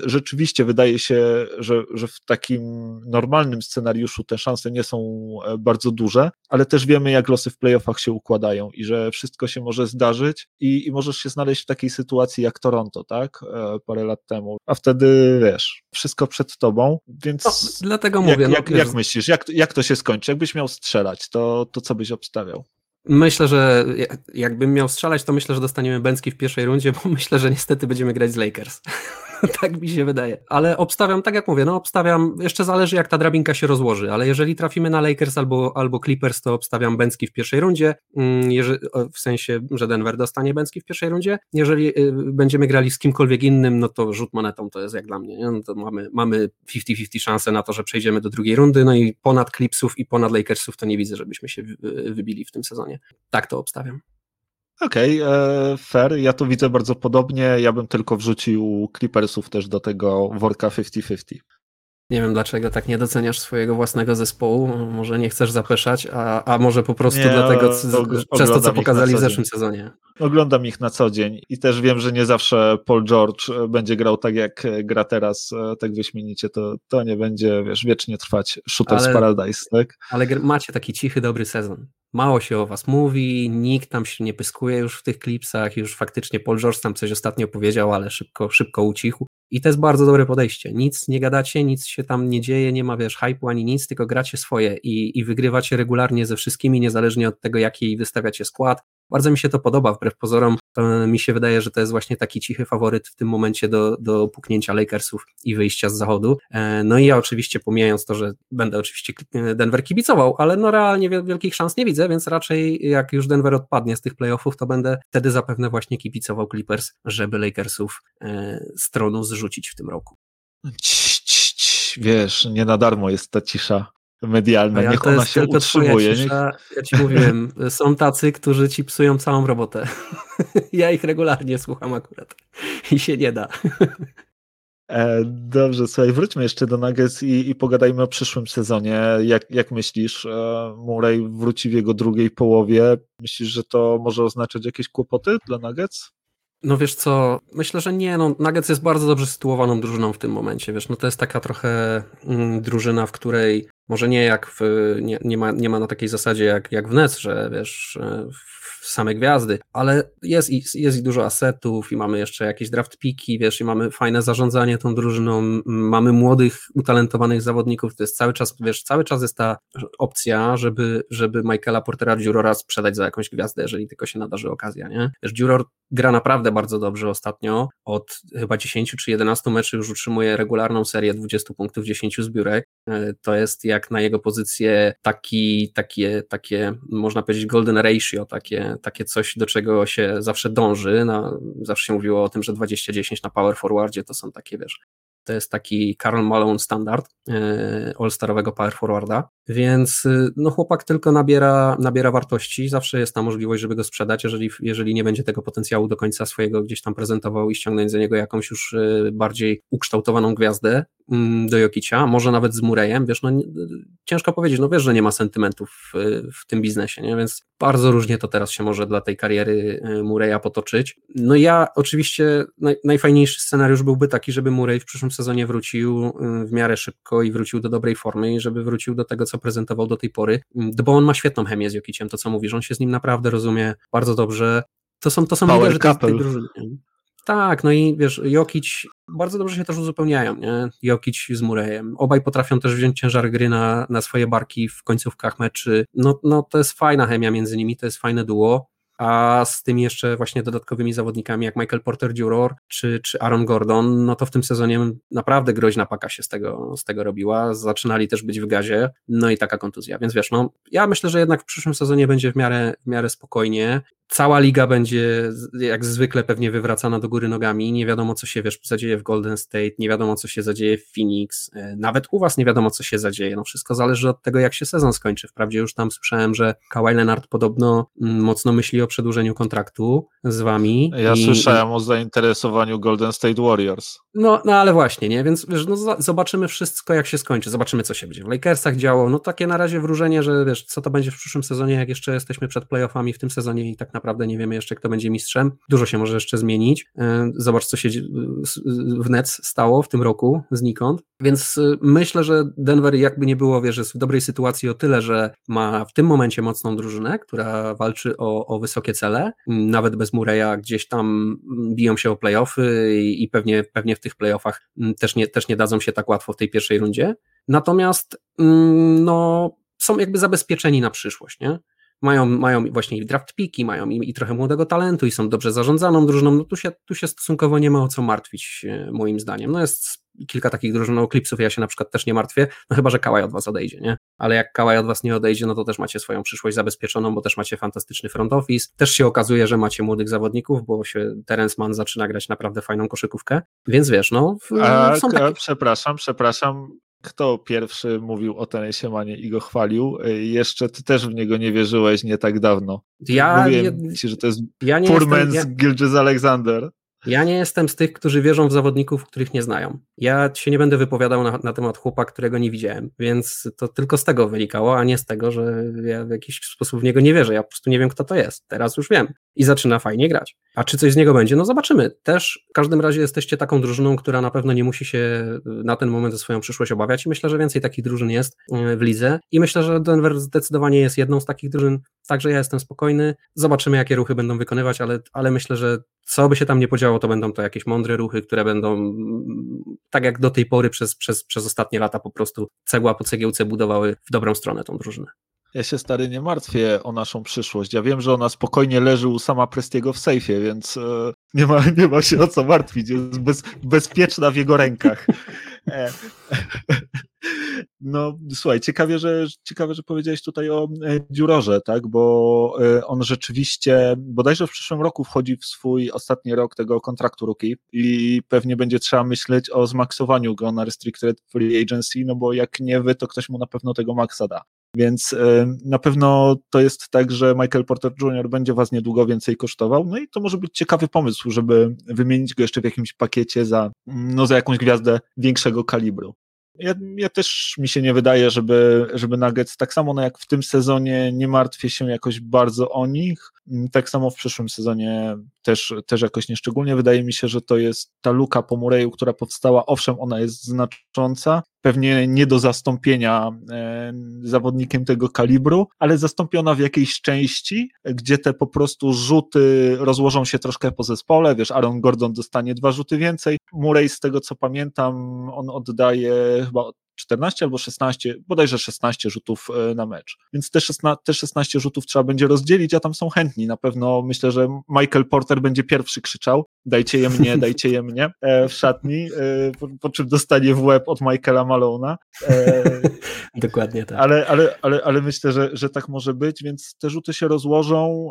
rzeczywiście wydaje się, że, że w takim normalnym scenariuszu te szanse nie są e, bardzo duże, ale też wiemy, jak losy w playoffach się układają i że wszystko się może zdarzyć i, i możesz się znaleźć w takiej sytuacji jak Toronto, tak? E, parę lat temu. A wtedy wiesz, wszystko przed tobą, więc. No, dlatego mówię. Jak, no, jak, jak myślisz, jak, jak to się skończy? Jakbyś miał strzelać, to, to co byś obstawiał? Myślę, że jakbym miał strzelać, to myślę, że dostaniemy Bęcki w pierwszej rundzie, bo myślę, że niestety będziemy grać z Lakers. tak mi się wydaje. Ale obstawiam, tak jak mówię, no obstawiam, jeszcze zależy jak ta drabinka się rozłoży, ale jeżeli trafimy na Lakers albo, albo Clippers, to obstawiam Bęcki w pierwszej rundzie, mm, jeżeli, w sensie, że Denver dostanie Bęcki w pierwszej rundzie. Jeżeli y, będziemy grali z kimkolwiek innym, no to rzut monetą to jest jak dla mnie, nie? No to mamy, mamy 50-50 szansę na to, że przejdziemy do drugiej rundy, no i ponad Clipsów i ponad Lakersów to nie widzę, żebyśmy się wybili w tym sezonie. Tak to obstawiam. Okej, okay, e, fair. Ja to widzę bardzo podobnie. Ja bym tylko wrzucił Clippersów też do tego worka 50-50. Nie wiem dlaczego tak nie doceniasz swojego własnego zespołu. Może nie chcesz zapeszać, a, a może po prostu nie, dlatego, przez to, co pokazali w zeszłym sezonie. Oglądam ich na co dzień i też wiem, że nie zawsze Paul George będzie grał tak, jak gra teraz, e, tak wyśmienicie. To, to nie będzie, wiesz, wiecznie trwać Shooters ale, Paradise, tak? Ale macie taki cichy, dobry sezon. Mało się o was mówi, nikt tam się nie pyskuje już w tych klipsach, już faktycznie Paul George tam coś ostatnio powiedział, ale szybko, szybko ucichł. I to jest bardzo dobre podejście. Nic nie gadacie, nic się tam nie dzieje, nie ma wiesz, hype'u ani nic, tylko gracie swoje i, i wygrywacie regularnie ze wszystkimi, niezależnie od tego, jaki wystawiacie skład, bardzo mi się to podoba, wbrew pozorom mi się wydaje, że to jest właśnie taki cichy faworyt w tym momencie do, do puknięcia Lakersów i wyjścia z zachodu. E, no i ja oczywiście pomijając to, że będę oczywiście Denver kibicował, ale no realnie wielkich szans nie widzę, więc raczej jak już Denver odpadnie z tych playoffów, to będę wtedy zapewne właśnie kibicował Clippers, żeby Lakersów e, z tronu zrzucić w tym roku. Wiesz, nie na darmo jest ta cisza medialna, ja niech ona się utrzymuje. Cisza, ja ci mówiłem, są tacy, którzy ci psują całą robotę. ja ich regularnie słucham akurat i się nie da. E, dobrze, słuchaj, wróćmy jeszcze do Nuggets i, i pogadajmy o przyszłym sezonie. Jak, jak myślisz, e, Murray wróci w jego drugiej połowie? Myślisz, że to może oznaczać jakieś kłopoty dla Nuggets? No wiesz co, myślę, że nie, no Nuggets jest bardzo dobrze sytuowaną drużyną w tym momencie, wiesz, no to jest taka trochę mm, drużyna, w której może nie jak w, nie, nie, ma, nie ma na takiej zasadzie jak, jak w Nets, że wiesz, w same gwiazdy, ale jest, jest i dużo asetów i mamy jeszcze jakieś draft piki, wiesz, i mamy fajne zarządzanie tą drużyną, mamy młodych, utalentowanych zawodników, to jest cały czas, wiesz, cały czas jest ta opcja, żeby, żeby Michaela Portera Jurora sprzedać za jakąś gwiazdę, jeżeli tylko się nadarzy okazja, nie? Wiesz, Juror gra naprawdę bardzo dobrze ostatnio, od chyba 10 czy 11 meczy już utrzymuje regularną serię 20 punktów, 10 zbiórek, e, to jest jak na jego pozycję taki, takie, takie, można powiedzieć golden ratio, takie, takie coś, do czego się zawsze dąży. Na, zawsze się mówiło o tym, że 20-10 na power forwardzie to są takie, wiesz, to jest taki Karl Malone standard e, all-starowego power forwarda, więc y, no chłopak tylko nabiera, nabiera wartości, zawsze jest ta możliwość, żeby go sprzedać, jeżeli, jeżeli nie będzie tego potencjału do końca swojego gdzieś tam prezentował i ściągnąć za niego jakąś już y, bardziej ukształtowaną gwiazdę mm, do Jokicia, może nawet z Murejem, wiesz, no ciężko powiedzieć, no wiesz, że nie ma sentymentów w, tym biznesie, nie? więc bardzo różnie to teraz się może dla tej kariery Mureja potoczyć. No ja oczywiście naj, najfajniejszy scenariusz byłby taki, żeby Murej w przyszłym sezonie wrócił w miarę szybko i wrócił do dobrej formy i żeby wrócił do tego, co prezentował do tej pory, mm, bo on ma świetną chemię z Jokiciem, to co mówisz, on się z nim naprawdę rozumie bardzo dobrze. To są, to są Power liderzy tej, tej drużyny. Tak, no i wiesz, Jokic bardzo dobrze się też uzupełniają, nie? Jokic z Murejem. Obaj potrafią też wziąć ciężar gry na, na swoje barki w końcówkach meczy. No, no to jest fajna chemia między nimi, to jest fajne duo a z tymi jeszcze właśnie dodatkowymi zawodnikami jak Michael Porter Juror czy, czy Aaron Gordon, no to w tym sezonie naprawdę groźna paka się z tego, z tego robiła, zaczynali też być w gazie, no i taka kontuzja, więc wiesz, no ja myślę, że jednak w przyszłym sezonie będzie w miarę, w miarę spokojnie, cała liga będzie jak zwykle pewnie wywracana do góry nogami, nie wiadomo co się wiesz, zadzieje w Golden State, nie wiadomo co się zadzieje w Phoenix, e, nawet u was nie wiadomo co się zadzieje, no wszystko zależy od tego jak się sezon skończy, wprawdzie już tam słyszałem, że Kawhi Leonard podobno mm, mocno myśli o przedłużeniu kontraktu z wami. Ja i, słyszałem o zainteresowaniu Golden State Warriors. No, no ale właśnie, nie, więc wiesz, no, zobaczymy wszystko jak się skończy, zobaczymy co się będzie w Lakersach działo, no takie na razie wróżenie, że wiesz, co to będzie w przyszłym sezonie, jak jeszcze jesteśmy przed playoffami w tym sezonie i tak naprawdę nie wiemy jeszcze, kto będzie mistrzem. Dużo się może jeszcze zmienić. E, zobacz, co się w Nets stało w tym roku znikąd. Więc e, myślę, że Denver jakby nie było, wiesz, jest w dobrej sytuacji o tyle, że ma w tym momencie mocną drużynę, która walczy o, o wysokie cele. Nawet bez Murray'a gdzieś tam biją się o playoffy i, i pewnie, pewnie w tych playoffach też nie, też nie dadzą się tak łatwo w tej pierwszej rundzie. Natomiast no, są jakby zabezpieczeni na przyszłość, nie? Mają, mają właśnie draft piki, mają i, i, trochę młodego talentu i są dobrze zarządzaną drużyną, no tu się, tu się stosunkowo nie ma o co martwić e, moim zdaniem. No jest kilka takich drużyn, no Clipsów ja się na przykład też nie martwię, no chyba, że Kałaj od was odejdzie, nie? Ale jak Kałaj od was nie odejdzie, no to też macie swoją przyszłość zabezpieczoną, bo też macie fantastyczny front office. Też się okazuje, że macie młodych zawodników, bo się Terence Mann zaczyna grać naprawdę fajną koszykówkę, więc wiesz, no... A, są takie... Przepraszam, przepraszam, kto pierwszy mówił o Tenesie Manie i go chwalił. Y, jeszcze ty też w niego nie wierzyłeś nie tak dawno. Ja Mówiłem nie, ci, że to jest ja poor man's ja... Gilgis Alexander. Ja nie jestem z tych, którzy wierzą w zawodników, których nie znają. Ja się nie będę wypowiadał na, na, temat chłopa, którego nie widziałem, więc to tylko z tego wynikało, a nie z tego, że ja w jakiś sposób w niego nie wierzę. Ja po prostu nie wiem, kto to jest. Teraz już wiem. I zaczyna fajnie grać. A czy coś z niego będzie? No zobaczymy. Też w każdym razie jesteście taką drużyną, która na pewno nie musi się na ten moment o swoją przyszłość obawiać i myślę, że więcej takich drużyn jest e, w lidze i myślę, że Denver zdecydowanie jest jedną z takich drużyn, także ja jestem spokojny. Zobaczymy, jakie ruchy będą wykonywać, ale, ale myślę, że co by się tam nie podziało, to będą to jakieś mądre ruchy, które będą tak jak do tej pory przez, przez, przez ostatnie lata po prostu cegła po cegiełce budowały w dobrą stronę tą drużynę. Ja się stary nie martwię o naszą przyszłość. Ja wiem, że ona spokojnie leży u sama Prestiego w sejfie, więc e, nie, ma, nie ma się o co martwić. Jest bez, bezpieczna w jego rękach. E, no słuchaj, ciekawie, że, ciekawe, że powiedziałeś tutaj o e, Dziurorze, tak, bo on rzeczywiście, bodajże w przyszłym roku wchodzi w swój ostatni rok tego kontraktu rookie i pewnie będzie trzeba myśleć o zmaksowaniu go na restricted free agency, no bo jak nie wy, to ktoś mu na pewno tego maksa da. Więc na pewno to jest tak, że Michael Porter Jr. będzie was niedługo więcej kosztował. No i to może być ciekawy pomysł, żeby wymienić go jeszcze w jakimś pakiecie za, no, za jakąś gwiazdę większego kalibru. Ja, ja, też mi się nie wydaje, żeby, żeby Nuggets, tak samo no jak w tym sezonie nie martwię się jakoś bardzo o nich, tak samo w przyszłym sezonie też, też jakoś nieszczególnie. Wydaje mi się, że to jest ta luka po Mureju, która powstała, owszem, ona jest znacząca, pewnie nie do zastąpienia e, zawodnikiem tego kalibru, ale zastąpiona w jakiejś części, gdzie te po prostu rzuty rozłożą się troszkę po zespole, wiesz, Aaron Gordon dostanie dwa rzuty więcej, Murray z tego co pamiętam, on oddaje chyba 14 albo 16, bodajże 16 rzutów e, na mecz. Więc te 16, te 16 rzutów trzeba będzie rozdzielić, a tam są chętni. Na pewno myślę, że Michael Porter będzie pierwszy krzyczał: dajcie je mnie, dajcie je mnie e, w szatni, e, po, po, czym dostanie w łeb od Michaela Malona. Dokładnie tak. Ale, ale, ale, ale myślę, że, że tak może być, więc te rzuty się rozłożą.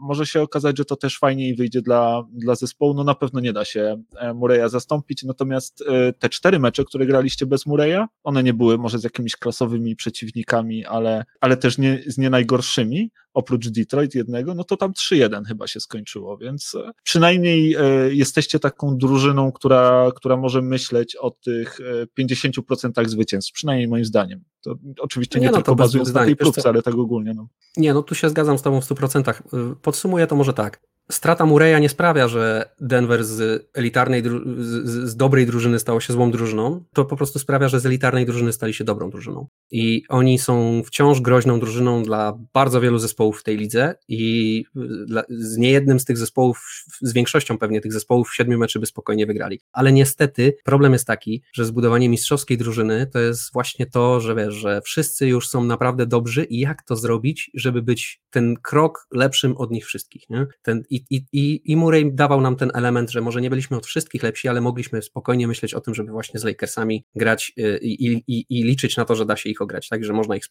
Może się okazać, że to też fajniej wyjdzie dla, dla zespołu. No na pewno nie da się Mureya zastąpić, natomiast te cztery mecze, które graliście bez Mureya, one nie były może z jakimiś klasowymi przeciwnikami, ale, ale też nie, z nie najgorszymi, oprócz Detroit jednego, no to tam 3-1 chyba się skończyło, więc e, przynajmniej e, jesteście taką drużyną, która, która może myśleć o tych 50% e, zwycięstw, przynajmniej moim zdaniem. To oczywiście nie, nie no, tylko bazując na tej próbce, ale tak ogólnie. No. Nie, no tu się zgadzam z tobą w 100%. Podsumuję to może tak. Strata Mureya nie sprawia, że Denver z elitarnej, z, z, dobrej drużyny stało się złą drużyną, to po prostu sprawia, że z elitarnej drużyny stali się dobrą drużyną. I oni są wciąż groźną drużyną dla bardzo wielu zespołów w tej lidze i dla, z niejednym z tych zespołów, z większością pewnie tych zespołów w siedmiu meczy by spokojnie wygrali. Ale niestety problem jest taki, że zbudowanie mistrzowskiej drużyny to jest właśnie to, że wiesz, że wszyscy już są naprawdę dobrzy i jak to zrobić, żeby być ten krok lepszym od nich wszystkich. Nie? Ten, i, i, i, Murray dawał nam ten element, że może nie byliśmy od wszystkich lepsi, ale mogliśmy spokojnie myśleć o tym, żeby właśnie z Lakersami grać y, i, i, i liczyć na to, że da się ich ograć, tak, że można ich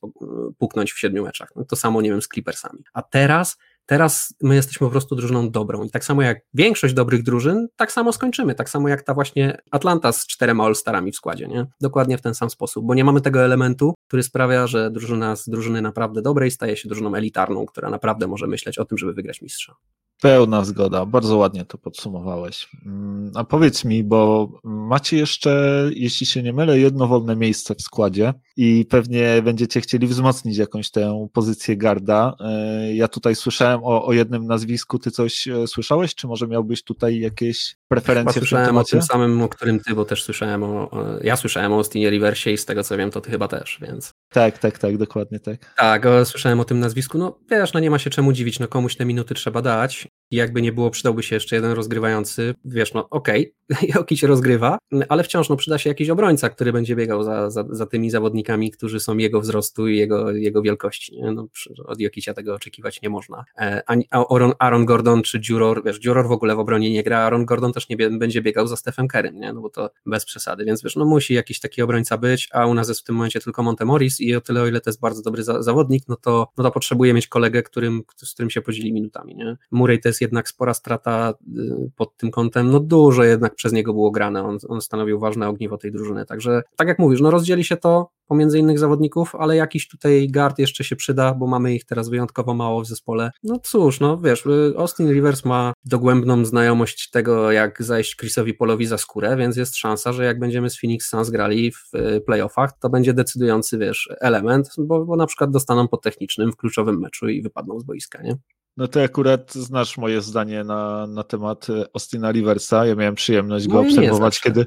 puknąć w siedmiu meczach. No to samo, nie wiem, z Clippersami. A teraz Teraz my jesteśmy po prostu drużyną dobrą i tak samo jak większość dobrych drużyn, tak samo skończymy, tak samo jak ta właśnie Atlanta z czterema All-Starami w składzie, nie? Dokładnie w ten sam sposób, bo nie mamy tego elementu, który sprawia, że drużyna z drużyny naprawdę dobrej staje się drużyną elitarną, która naprawdę może myśleć o tym, żeby wygrać mistrza. Pełna zgoda, bardzo ładnie to podsumowałeś. Mm, a powiedz mi, bo macie jeszcze, jeśli się nie mylę, jedno wolne miejsce w składzie i pewnie będziecie chcieli wzmocnić jakąś tę pozycję garda. E, ja tutaj słyszałem o, o jednym nazwisku, ty coś e, słyszałeś, czy może miałbyś tutaj jakieś preferencje chyba słyszałem o tym samym, o którym ty, bo też słyszałem o, ja słyszałem o Austinie Riversie i z tego co wiem, to ty chyba też, więc... Tak, tak, tak, dokładnie tak. Tak, słyszałem o tym nazwisku, no wiesz, no nie ma się czemu dziwić, no komuś te minuty trzeba dać jakby nie było, przydałby się jeszcze jeden rozgrywający, wiesz, no okej, okay, Jokic rozgrywa, ale wciąż no przyda się jakiś obrońca, który będzie biegał za, za, za tymi zawodnikami, którzy są jego wzrostu i jego, jego wielkości, nie? No, od Jokicia tego oczekiwać nie można. E, Aaron, Aaron Gordon czy Juror, wiesz, Juror w ogóle w obronie nie gra, Aaron Gordon też nie będzie biegał za Stephen Kerrym, nie? No bo to bez przesady, więc wiesz, no musi jakiś taki obrońca być, a u nas jest w tym momencie tylko Montemoris i o tyle, o ile to jest bardzo dobry za, zawodnik, no to, no to potrzebuje mieć kolegę, którym, z którym się podzieli minutami, nie? Murray to jest jednak spora strata y, pod tym kątem, no dużo jednak przez niego było grane, on, on stanowił ważne ogniwo tej drużyny, także tak jak mówisz, no rozdzieli się to pomiędzy innych zawodników, ale jakiś tutaj guard jeszcze się przyda, bo mamy ich teraz wyjątkowo mało w zespole. No cóż, no wiesz, y, Austin Rivers ma dogłębną znajomość tego, jak zajść Chrisowi Polowi za skórę, więc jest szansa, że jak będziemy z Phoenix Suns grali w y, playoffach, to będzie decydujący, wiesz, element, bo, bo na przykład dostaną po technicznym w kluczowym meczu i wypadną z boiska, nie? No ty akurat znasz moje zdanie na, na temat e, Austina Riversa. Ja miałem przyjemność go no obserwować, kiedy,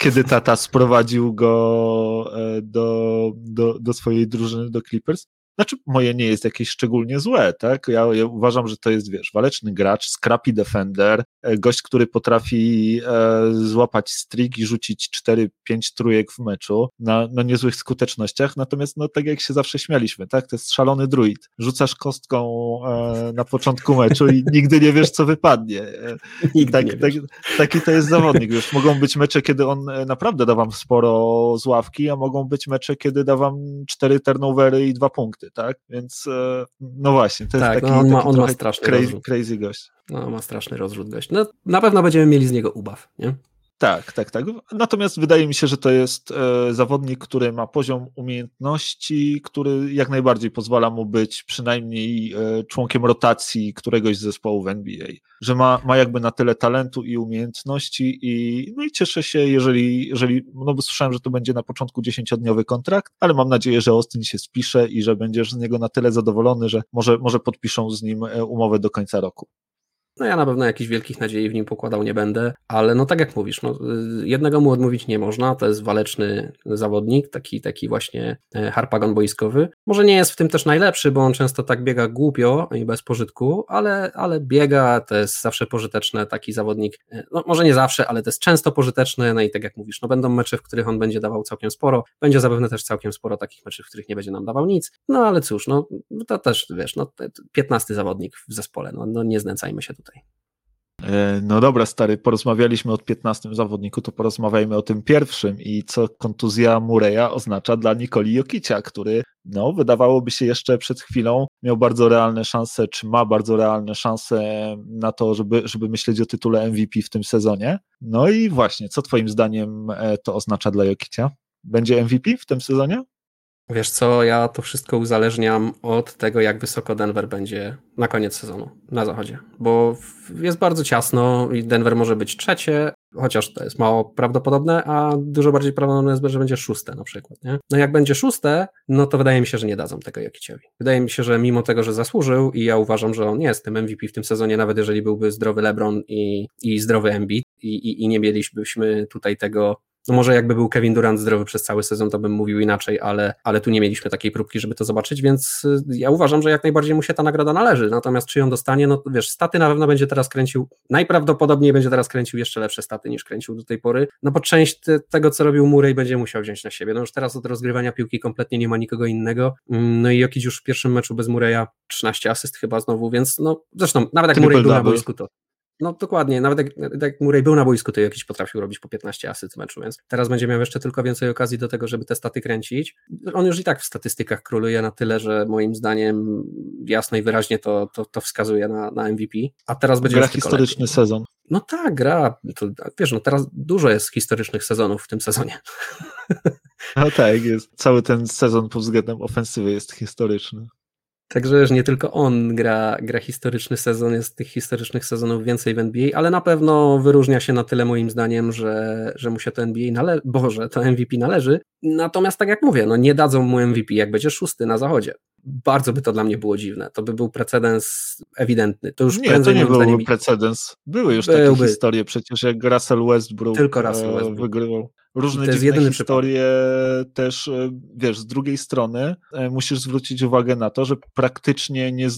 kiedy tata sprowadził go e, do, do, do swojej drużyny, do Clippers. Znaczy, moje nie jest jakieś szczególnie złe, tak? Ja, ja uważam, że to jest, wiesz, waleczny gracz, scrappy defender, e, gość, który potrafi e, złapać strik i rzucić 4-5 trójek w meczu na, na niezłych skutecznościach, natomiast, no, tak jak się zawsze śmialiśmy, tak? To jest szalony druid. Rzucasz kostką e, na początku meczu i nigdy nie wiesz, co wypadnie. E, tak, tak, taki to jest zawodnik, wiesz, mogą być mecze, kiedy on e, naprawdę da wam sporo z ławki, a mogą być mecze, kiedy da wam 4 turnovery i 2 punkty tak? Więc e, no właśnie, to tak, jest taki, no on ma, on ma straszny crazy, rozrzut. crazy gość. No, ma straszny rozrzut gość. No, na pewno będziemy mieli z niego ubaw, nie? Tak, tak, tak. Natomiast wydaje mi się, że to jest e, zawodnik, który ma poziom umiejętności, który jak najbardziej pozwala mu być przynajmniej e, członkiem rotacji któregoś z zespołu w NBA. Że ma, ma jakby na tyle talentu i umiejętności i, no i cieszę się, jeżeli, jeżeli, no bo słyszałem, że to będzie na początku dziesięciodniowy kontrakt, ale mam nadzieję, że Austin się spisze i że będziesz z niego na tyle zadowolony, że może, może podpiszą z nim e, umowę do końca roku. No ja na pewno jakichś wielkich nadziei w nim pokładał nie będę, ale no tak jak mówisz, no, jednego mu odmówić nie można, to jest waleczny zawodnik, taki, taki właśnie e, harpagon boiskowy. Może nie jest w tym też najlepszy, bo on często tak biega głupio i bez pożytku, ale, ale biega, to jest zawsze pożyteczne, taki zawodnik, e, no może nie zawsze, ale to jest często pożyteczne, no i tak jak mówisz, no będą mecze, w których on będzie dawał całkiem sporo, będzie zapewne też całkiem sporo takich meczów, w których nie będzie nam dawał nic, no ale cóż, no to też, wiesz, no 15 zawodnik w zespole, no, no nie znęcajmy się tutaj tutaj. E, no dobra, stary, porozmawialiśmy o 15 zawodniku, to porozmawiajmy o tym pierwszym i co kontuzja Mureya oznacza dla Nikoli Jokicia, który, no, wydawałoby się jeszcze przed chwilą miał bardzo realne szanse, czy ma bardzo realne szanse na to, żeby, żeby myśleć o tytule MVP w tym sezonie. No i właśnie, co twoim zdaniem e, to oznacza dla Jokicia? Będzie MVP w tym sezonie? Wiesz co, ja to wszystko uzależniam od tego, jak wysoko Denver będzie na koniec sezonu na zachodzie, bo jest bardzo ciasno i Denver może być trzecie, chociaż to jest mało prawdopodobne, a dużo bardziej prawdopodobne jest, że będzie szóste na przykład. Nie? No jak będzie szóste, no to wydaje mi się, że nie dadzą tego Jokiciowi. Wydaje mi się, że mimo tego, że zasłużył i ja uważam, że on jest tym MVP w tym sezonie, nawet jeżeli byłby zdrowy LeBron i, i zdrowy Embiid i, i, i nie mielibyśmy tutaj tego no może jakby był Kevin Durant zdrowy przez cały sezon, to bym mówił inaczej, ale, ale tu nie mieliśmy takiej próbki, żeby to zobaczyć, więc y, ja uważam, że jak najbardziej mu się ta nagroda należy. Natomiast czy ją dostanie, no wiesz, staty na pewno będzie teraz kręcił, najprawdopodobniej będzie teraz kręcił jeszcze lepsze staty niż kręcił do tej pory, no bo część tego, co robił Murray będzie musiał wziąć na siebie. No już teraz od rozgrywania piłki kompletnie nie ma nikogo innego. Mm, no i Jokic już w pierwszym meczu bez Murraya 13 asyst chyba znowu, więc no zresztą nawet jak Murray był na boisku, to no dokładnie, nawet jak, jak Murray był na boisku, to jakiś potrafił robić po 15 asyst w meczu, więc teraz będzie miał jeszcze tylko więcej okazji do tego, żeby te staty kręcić. On już i tak w statystykach króluje na tyle, że moim zdaniem jasno i wyraźnie to, to, to wskazuje na, na MVP, a teraz będzie Gra historyczny lepiej. sezon. No tak, gra. To, wiesz, no teraz dużo jest historycznych sezonów w tym sezonie. No tak, jest. Cały ten sezon pod względem ofensywy jest historyczny. Także już nie tylko on gra, gra historyczny sezon, jest tych historycznych sezonów więcej w NBA, ale na pewno wyróżnia się na tyle moim zdaniem, że, że mu się to NBA należy, Boże, to MVP należy. Natomiast tak jak mówię, no nie dadzą mu MVP, jak będzie szósty na zachodzie. Bardzo by to dla mnie było dziwne. To by był precedens ewidentny. To już nie, to nie był zdaniem... precedens. Były już Byłby. takie historie, przecież jak Russell Westbrook, Tylko Russell Westbrook. wygrywał różne to dziwne historie przypadek. też, e, wiesz, z drugiej strony e, musisz zwrócić uwagę na to, że praktycznie nie,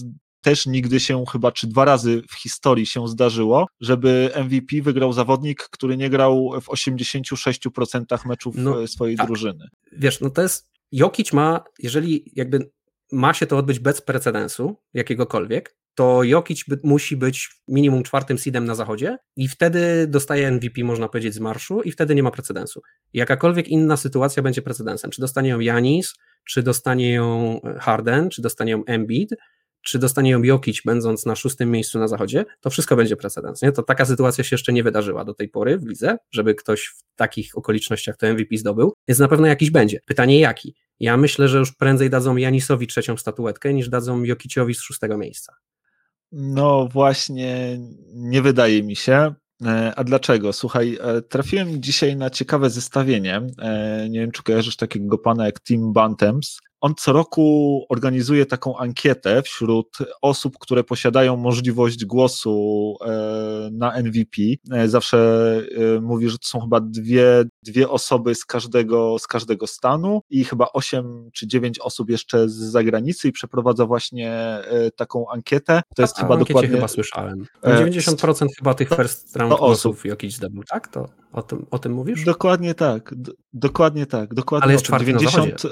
też nigdy się chyba, czy dwa razy w historii się zdarzyło, żeby MVP wygrał zawodnik, który nie grał w 86% meczów no, e, swojej tak. drużyny. Wiesz, no to jest, Jokic ma, jeżeli jakby ma się to odbyć bez precedensu jakiegokolwiek, to Jokic by, musi być minimum czwartym seedem na zachodzie i wtedy dostaje MVP, można powiedzieć, z marszu i wtedy nie ma precedensu. Jakakolwiek inna sytuacja będzie precedensem. Czy dostanie ją Janis, czy dostanie ją Harden, czy dostanie ją Embiid, czy dostanie ją Jokic, będąc na szóstym miejscu na zachodzie, to wszystko będzie precedens. Nie? To taka sytuacja się jeszcze nie wydarzyła do tej pory w lidze, żeby ktoś w takich okolicznościach to MVP zdobył, więc na pewno jakiś będzie. Pytanie jaki? Ja myślę, że już prędzej dadzą Janisowi trzecią statuetkę, niż dadzą Jokiciowi z szóstego miejsca. No właśnie, nie wydaje mi się. E, a dlaczego? Słuchaj, e, trafiłem dzisiaj na ciekawe zestawienie. E, nie wiem, czy kojarzysz takiego pana jak Tim Bantems on co roku organizuje taką ankietę wśród osób, które posiadają możliwość głosu e, na MVP. E, zawsze e, mówi, że to są chyba dwie, dwie osoby z każdego, z każdego stanu i chyba osiem czy dziewięć osób jeszcze z zagranicy i przeprowadza właśnie taką ankietę. To jest A, chyba dokładnie. chyba słyszałem. 90% chyba tych first round głosów jakiś zdobył, tak? To o tym, o tym mówisz? Dokładnie tak. D dokładnie tak. Dokładnie Ale jest czwarty 90,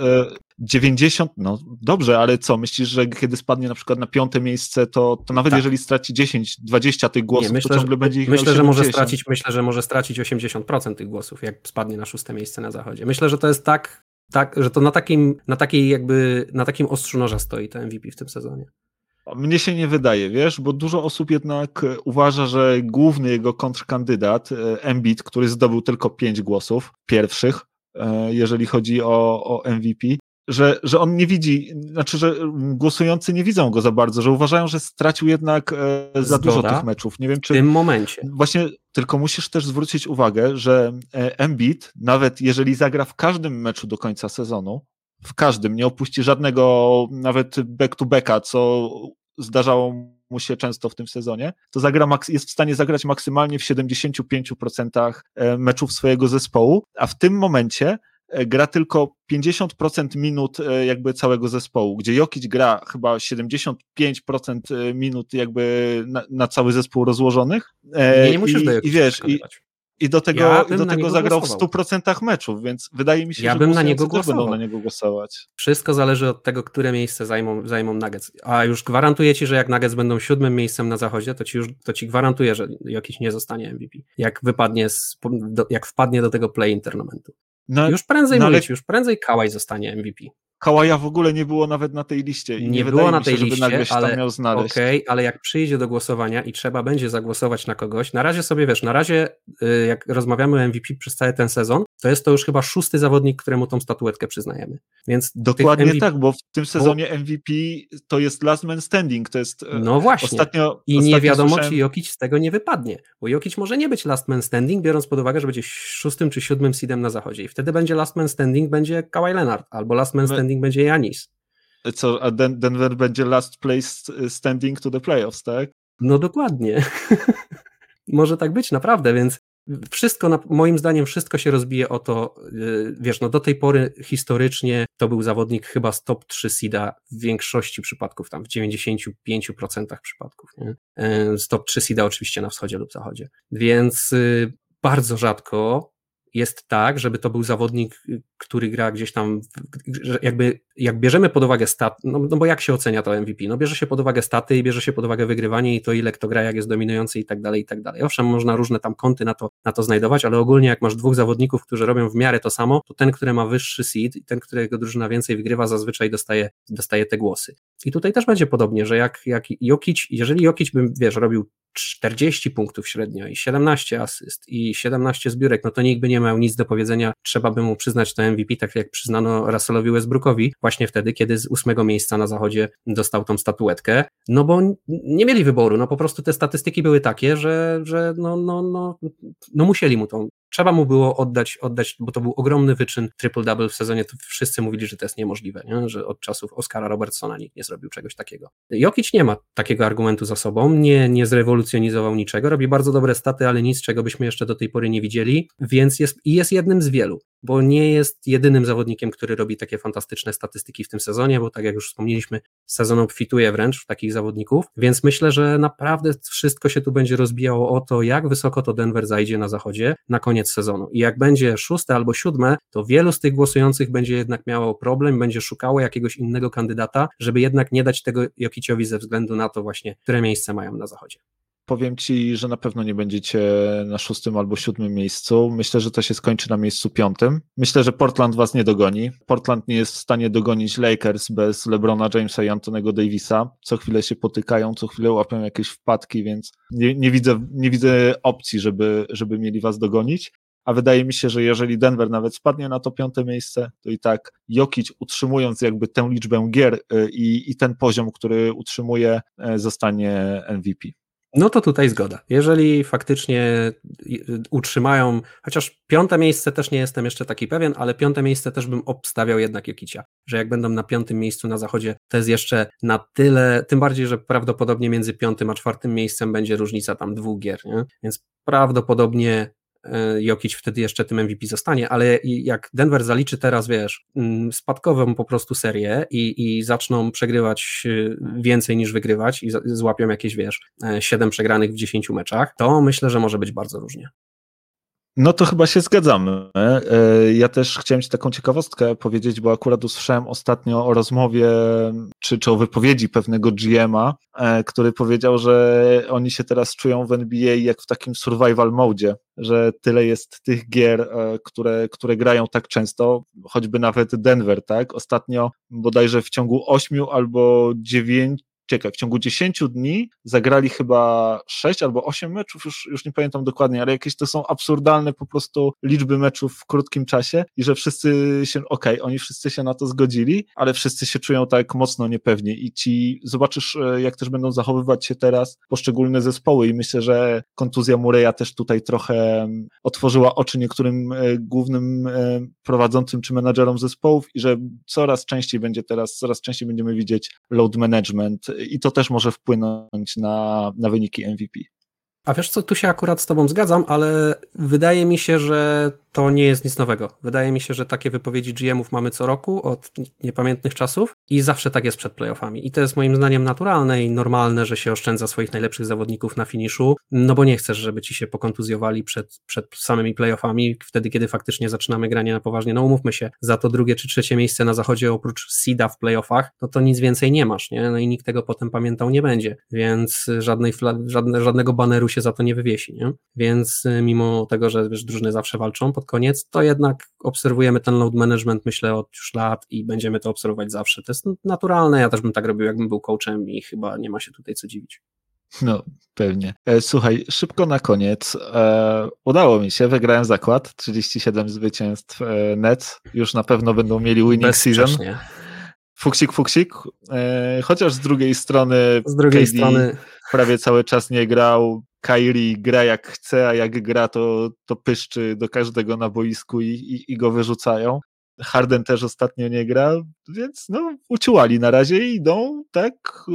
90, no dobrze, ale co, myślisz, że kiedy spadnie na przykład na piąte miejsce, to, to nawet tak. jeżeli straci 10, 20 tych głosów, Nie, myślę, to ciągle że, będzie ich myślę, że może stracić, Myślę, że może stracić 80% tych głosów, jak spadnie na szóste miejsce na zachodzie. Myślę, że to jest tak, tak że to na takim, na takiej jakby, na takim ostrzu noża stoi to MVP w tym sezonie. Mnie się nie wydaje, wiesz, bo dużo osób jednak uważa, że główny jego kontrkandydat, e, Embiid, który zdobył tylko pięć głosów pierwszych, e, jeżeli chodzi o, o MVP, że, że on nie widzi, znaczy, że głosujący nie widzą go za bardzo, że uważają, że stracił jednak e, za dużo tych meczów. Nie wiem, czy. W tym momencie. Właśnie, tylko musisz też zwrócić uwagę, że e, Embiid, nawet jeżeli zagra w każdym meczu do końca sezonu, w każdym, nie opuści żadnego, nawet back-to-backa, co zdarzało mu się często w tym sezonie, to zagra, jest w stanie zagrać maksymalnie w 75% e, meczów swojego zespołu, a w tym momencie E, gra tylko 50% minut e, jakby całego zespołu, gdzie Jokic gra chyba 75% e, minut jakby na, na cały zespół rozłożonych. Nie, nie musisz I, do i wiesz, i, i do tego, ja do tego zagrał głosował. w 100% meczów, więc wydaje mi się, ja że bym na niego głosował. będą na niego głosować. Wszystko zależy od tego, które miejsce zajmą, zajmą Nuggets. A już gwarantuję ci, że jak Nuggets będą siódmym miejscem na zachodzie, to ci już to ci gwarantuję, że jakiś nie zostanie MVP. Jak wypadnie z, do, jak wpadnie do tego play tournamentu. No, już prędzej no, ale... już prędzej Kałaj zostanie MVP. Kałaja w ogóle nie było nawet na tej liście. I nie, nie było na tej się, liście, nagle się ale, miał znaleźć. Okej, okay, ale jak przyjdzie do głosowania i trzeba będzie zagłosować na kogoś, na razie sobie wiesz, na razie y, jak rozmawiamy o MVP przez cały ten sezon, to jest to już chyba szósty zawodnik, któremu tą statuetkę przyznajemy. Więc Dokładnie MVP... tak, bo w tym sezonie MVP to jest last man standing, to jest e, No właśnie. Ostatnio, I ostatnio nie wiadomo, słyszałem... czy Jokic z tego nie wypadnie, bo Jokic może nie być last man standing, biorąc pod uwagę, że będzie szóstym czy siódmym seedem na zachodzie i wtedy będzie last man standing będzie Kawhi Leonard, albo last man standing My... będzie Janis. Co, a Denver będzie last place standing to the playoffs, tak? No dokładnie. Może tak być, naprawdę, więc wszystko, moim zdaniem, wszystko się rozbije o to, y, wiesz, no do tej pory historycznie to był zawodnik chyba z top 3 SIDA w większości przypadków, tam w 95% przypadków, nie? Y, z top 3 SIDA oczywiście na wschodzie lub zachodzie. Więc y, bardzo rzadko jest tak, żeby to był zawodnik, który gra gdzieś tam, jakby jak bierzemy pod uwagę stat, no, no, bo jak się ocenia to MVP? No bierze się pod uwagę staty i bierze się pod uwagę wygrywanie i to ile kto gra, jak jest dominujący i tak dalej, i tak dalej. Owszem, można różne tam kąty na to, na to znajdować, ale ogólnie jak masz dwóch zawodników, którzy robią w miarę to samo, to ten, który ma wyższy seed i ten, którego drużyna więcej wygrywa, zazwyczaj dostaje, dostaje te głosy. I tutaj też będzie podobnie, że jak, jak Jokic, jeżeli Jokic bym, wiesz, robił 40 punktów średnio i 17 asyst i 17 zbiórek, no to nikt by nie miał nic do powiedzenia, trzeba by mu przyznać to MVP, tak jak przyznano Russellowi Westbrookowi, właśnie wtedy, kiedy z ósmego miejsca na zachodzie dostał tą statuetkę, no bo nie mieli wyboru, no po prostu te statystyki były takie, że, że no, no, no, no musieli mu tą trzeba mu było oddać, oddać, bo to był ogromny wyczyn triple-double w sezonie, to wszyscy mówili, że to jest niemożliwe, nie? że od czasów Oscara Robertsona nikt nie zrobił czegoś takiego. Jokic nie ma takiego argumentu za sobą, nie, nie zrewolucjonizował niczego, robi bardzo dobre staty, ale nic, czego byśmy jeszcze do tej pory nie widzieli, więc jest, jest jednym z wielu, bo nie jest jedynym zawodnikiem, który robi takie fantastyczne statystyki w tym sezonie, bo tak jak już wspomnieliśmy, sezon obfituje wręcz w takich zawodników, więc myślę, że naprawdę wszystko się tu będzie rozbijało o to, jak wysoko to Denver zajdzie na zachodzie na koniec koniec sezonu. I jak będzie szóste albo siódme, to wielu z tych głosujących będzie jednak miało problem, będzie szukało jakiegoś innego kandydata, żeby jednak nie dać tego Jokiciowi ze względu na to właśnie, które miejsce mają na zachodzie powiem ci, że na pewno nie będziecie na szóstym albo siódmym miejscu. Myślę, że to się skończy na miejscu piątym. Myślę, że Portland was nie dogoni. Portland nie jest w stanie dogonić Lakers bez LeBrona Jamesa i Antonego Davisa. Co chwilę się potykają, co chwilę łapią jakieś wpadki, więc nie, nie widzę, nie widzę opcji, żeby, żeby mieli was dogonić a wydaje mi się, że jeżeli Denver nawet spadnie na to piąte miejsce, to i tak Jokic utrzymując jakby tę liczbę gier y, i, i ten poziom, który utrzymuje, y, zostanie MVP. No to tutaj zgoda. Jeżeli faktycznie utrzymają, chociaż piąte miejsce też nie jestem jeszcze taki pewien, ale piąte miejsce też bym obstawiał jednak Jokicia, że jak będą na piątym miejscu na zachodzie, to jest jeszcze na tyle, tym bardziej, że prawdopodobnie między piątym a czwartym miejscem będzie różnica tam dwóch gier, nie? więc prawdopodobnie Jokic wtedy jeszcze tym MVP zostanie, ale jak Denver zaliczy teraz, wiesz, mm, spadkową po prostu serię i, i zaczną przegrywać e, więcej niż wygrywać i złapią jakieś, wiesz, 7 e, przegranych w 10 meczach, to myślę, że może być bardzo różnie. No to chyba się zgadzamy. E, ja też chciałem Ci taką ciekawostkę powiedzieć, bo akurat usłyszałem ostatnio o rozmowie, czy, czy o wypowiedzi pewnego GM-a, e, który powiedział, że oni się teraz czują w NBA jak w takim survival mode, że tyle jest tych gier, e, które, które grają tak często, choćby nawet Denver, tak? Ostatnio bodajże w ciągu 8 albo 9 czekaj, w ciągu 10 dni zagrali chyba 6 albo 8 meczów, już, już nie pamiętam dokładnie, ale jakieś to są absurdalne po prostu liczby meczów w krótkim czasie i że wszyscy się, okej, okay, oni wszyscy się na to zgodzili, ale wszyscy się czują tak mocno niepewnie i ci zobaczysz, e, jak też będą zachowywać się teraz poszczególne zespoły i myślę, że kontuzja Mureja też tutaj trochę otworzyła oczy niektórym e, głównym e, prowadzącym czy menadżerom zespołów i że coraz częściej będzie teraz, coraz częściej będziemy widzieć load management i to też może wpłynąć na, na wyniki MVP. A wiesz co, tu się akurat z Tobą zgadzam, ale wydaje mi się, że to nie jest nic nowego. Wydaje mi się, że takie wypowiedzi GM-ów mamy co roku od niepamiętnych czasów i zawsze tak jest przed playoffami. I to jest moim zdaniem naturalne i normalne, że się oszczędza swoich najlepszych zawodników na finiszu, no bo nie chcesz, żeby ci się pokontuzjowali przed, przed samymi playoffami, wtedy kiedy faktycznie zaczynamy granie na poważnie. No umówmy się, za to drugie czy trzecie miejsce na zachodzie oprócz seeda w playoffach, no to nic więcej nie masz, nie? No i nikt tego potem pamiętał nie będzie, więc żadnej żadne, żadnego baneru się za to nie wywiesi, nie? Więc y, mimo tego, że wiesz, drużyny zawsze walczą, pod koniec, to jednak obserwujemy ten load management, myślę, od już lat i będziemy to obserwować zawsze. To jest naturalne, ja też bym tak robił, jakbym był coachem i chyba nie ma się tutaj co dziwić. No, pewnie. E, słuchaj, szybko na koniec. E, udało mi się, wygrałem zakład, 37 zwycięstw e, net. Już na pewno będą mieli winning season. Fuksik, fuksik. E, chociaż z drugiej strony. Z drugiej KD strony. Prawie cały czas nie grał. Kairi gra jak chce, a jak gra, to, to pyszczy do każdego na boisku i, i, i go wyrzucają. Harden też ostatnio nie gra, więc no, uciułali na razie i idą, tak.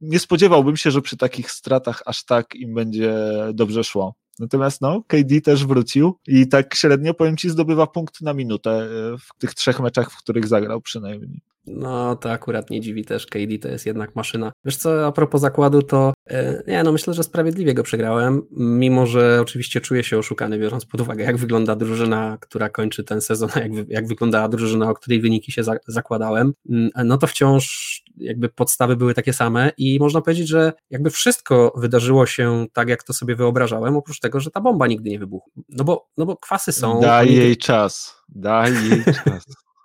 Nie spodziewałbym się, że przy takich stratach aż tak im będzie dobrze szło. Natomiast no, KD też wrócił i tak średnio, powiem Ci, zdobywa punkt na minutę e, w tych trzech meczach, w których zagrał przynajmniej. No, to akurat nie dziwi też. KD to jest jednak maszyna. Wiesz co, a propos zakładu, to e, nie, no myślę, że sprawiedliwie go przegrałem, mimo że oczywiście czuję się oszukany, biorąc pod uwagę, jak wygląda drużyna, która kończy ten sezon, jak, jak wyglądała drużyna, o której wyniki się za, zakładałem. Mm, no to wciąż jakby podstawy były takie same i można powiedzieć, że jakby wszystko wydarzyło się tak, jak to sobie wyobrażałem, oprócz tego, że ta bomba nigdy nie wybuchła. No bo, no bo kwasy są. Daj jej czas. Daj jej czas.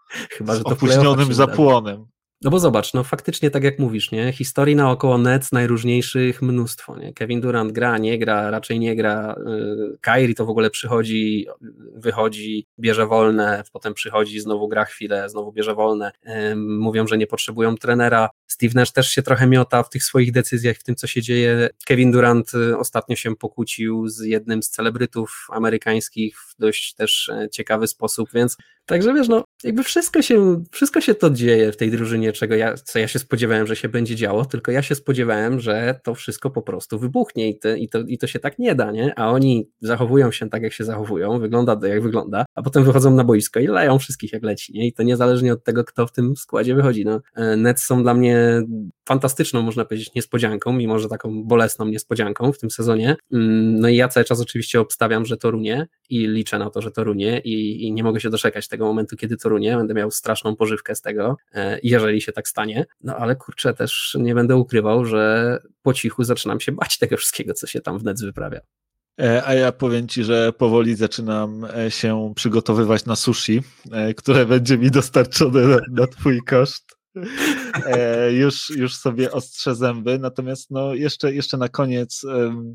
Chyba, że to opóźnionym zapłonem. No bo zobacz, no faktycznie tak jak mówisz, nie? Historii naokoło Nets najróżniejszych mnóstwo, nie? Kevin Durant gra, nie gra, raczej nie gra. Y, Kyrie to w ogóle przychodzi, wychodzi, bierze wolne, potem przychodzi, znowu gra chwilę, znowu bierze wolne. Mówią, że nie potrzebują trenera. Steve Nash też się trochę miota w tych swoich decyzjach, w tym co się dzieje. Kevin Durant y, ostatnio się pokłócił z jednym z celebrytów amerykańskich w dość też e, ciekawy sposób, więc także wiesz, no jakby wszystko się, wszystko się to dzieje w tej drużynie, czego ja, co ja się spodziewałem, że się będzie działo, tylko ja się spodziewałem, że to wszystko po prostu wybuchnie i, te, i, to, i to się tak nie da, nie? A oni zachowują się tak, jak się zachowują, wygląda to, jak wygląda, a potem wychodzą na boisko i leją wszystkich jak leci, nie? I to niezależnie od tego, kto w tym składzie wychodzi, no. E, Nets są dla mnie fantastyczną, można powiedzieć, niespodzianką, mimo że taką bolesną niespodzianką w tym sezonie. Mm, no i ja cały czas oczywiście obstawiam, że to runie i liczę na to, że to runie i, i nie mogę się doczekać tego momentu, kiedy to runie. Będę miał straszną pożywkę z tego, e, jeżeli się tak stanie. No ale kurczę, też nie będę ukrywał, że po cichu zaczynam się bać tego wszystkiego, co się tam w Nets wyprawia. E, a ja powiem Ci, że powoli zaczynam e, się przygotowywać na sushi, które będzie mi dostarczone na, na Twój koszt. E, już, już sobie ostrze zęby. Natomiast no, jeszcze, jeszcze na koniec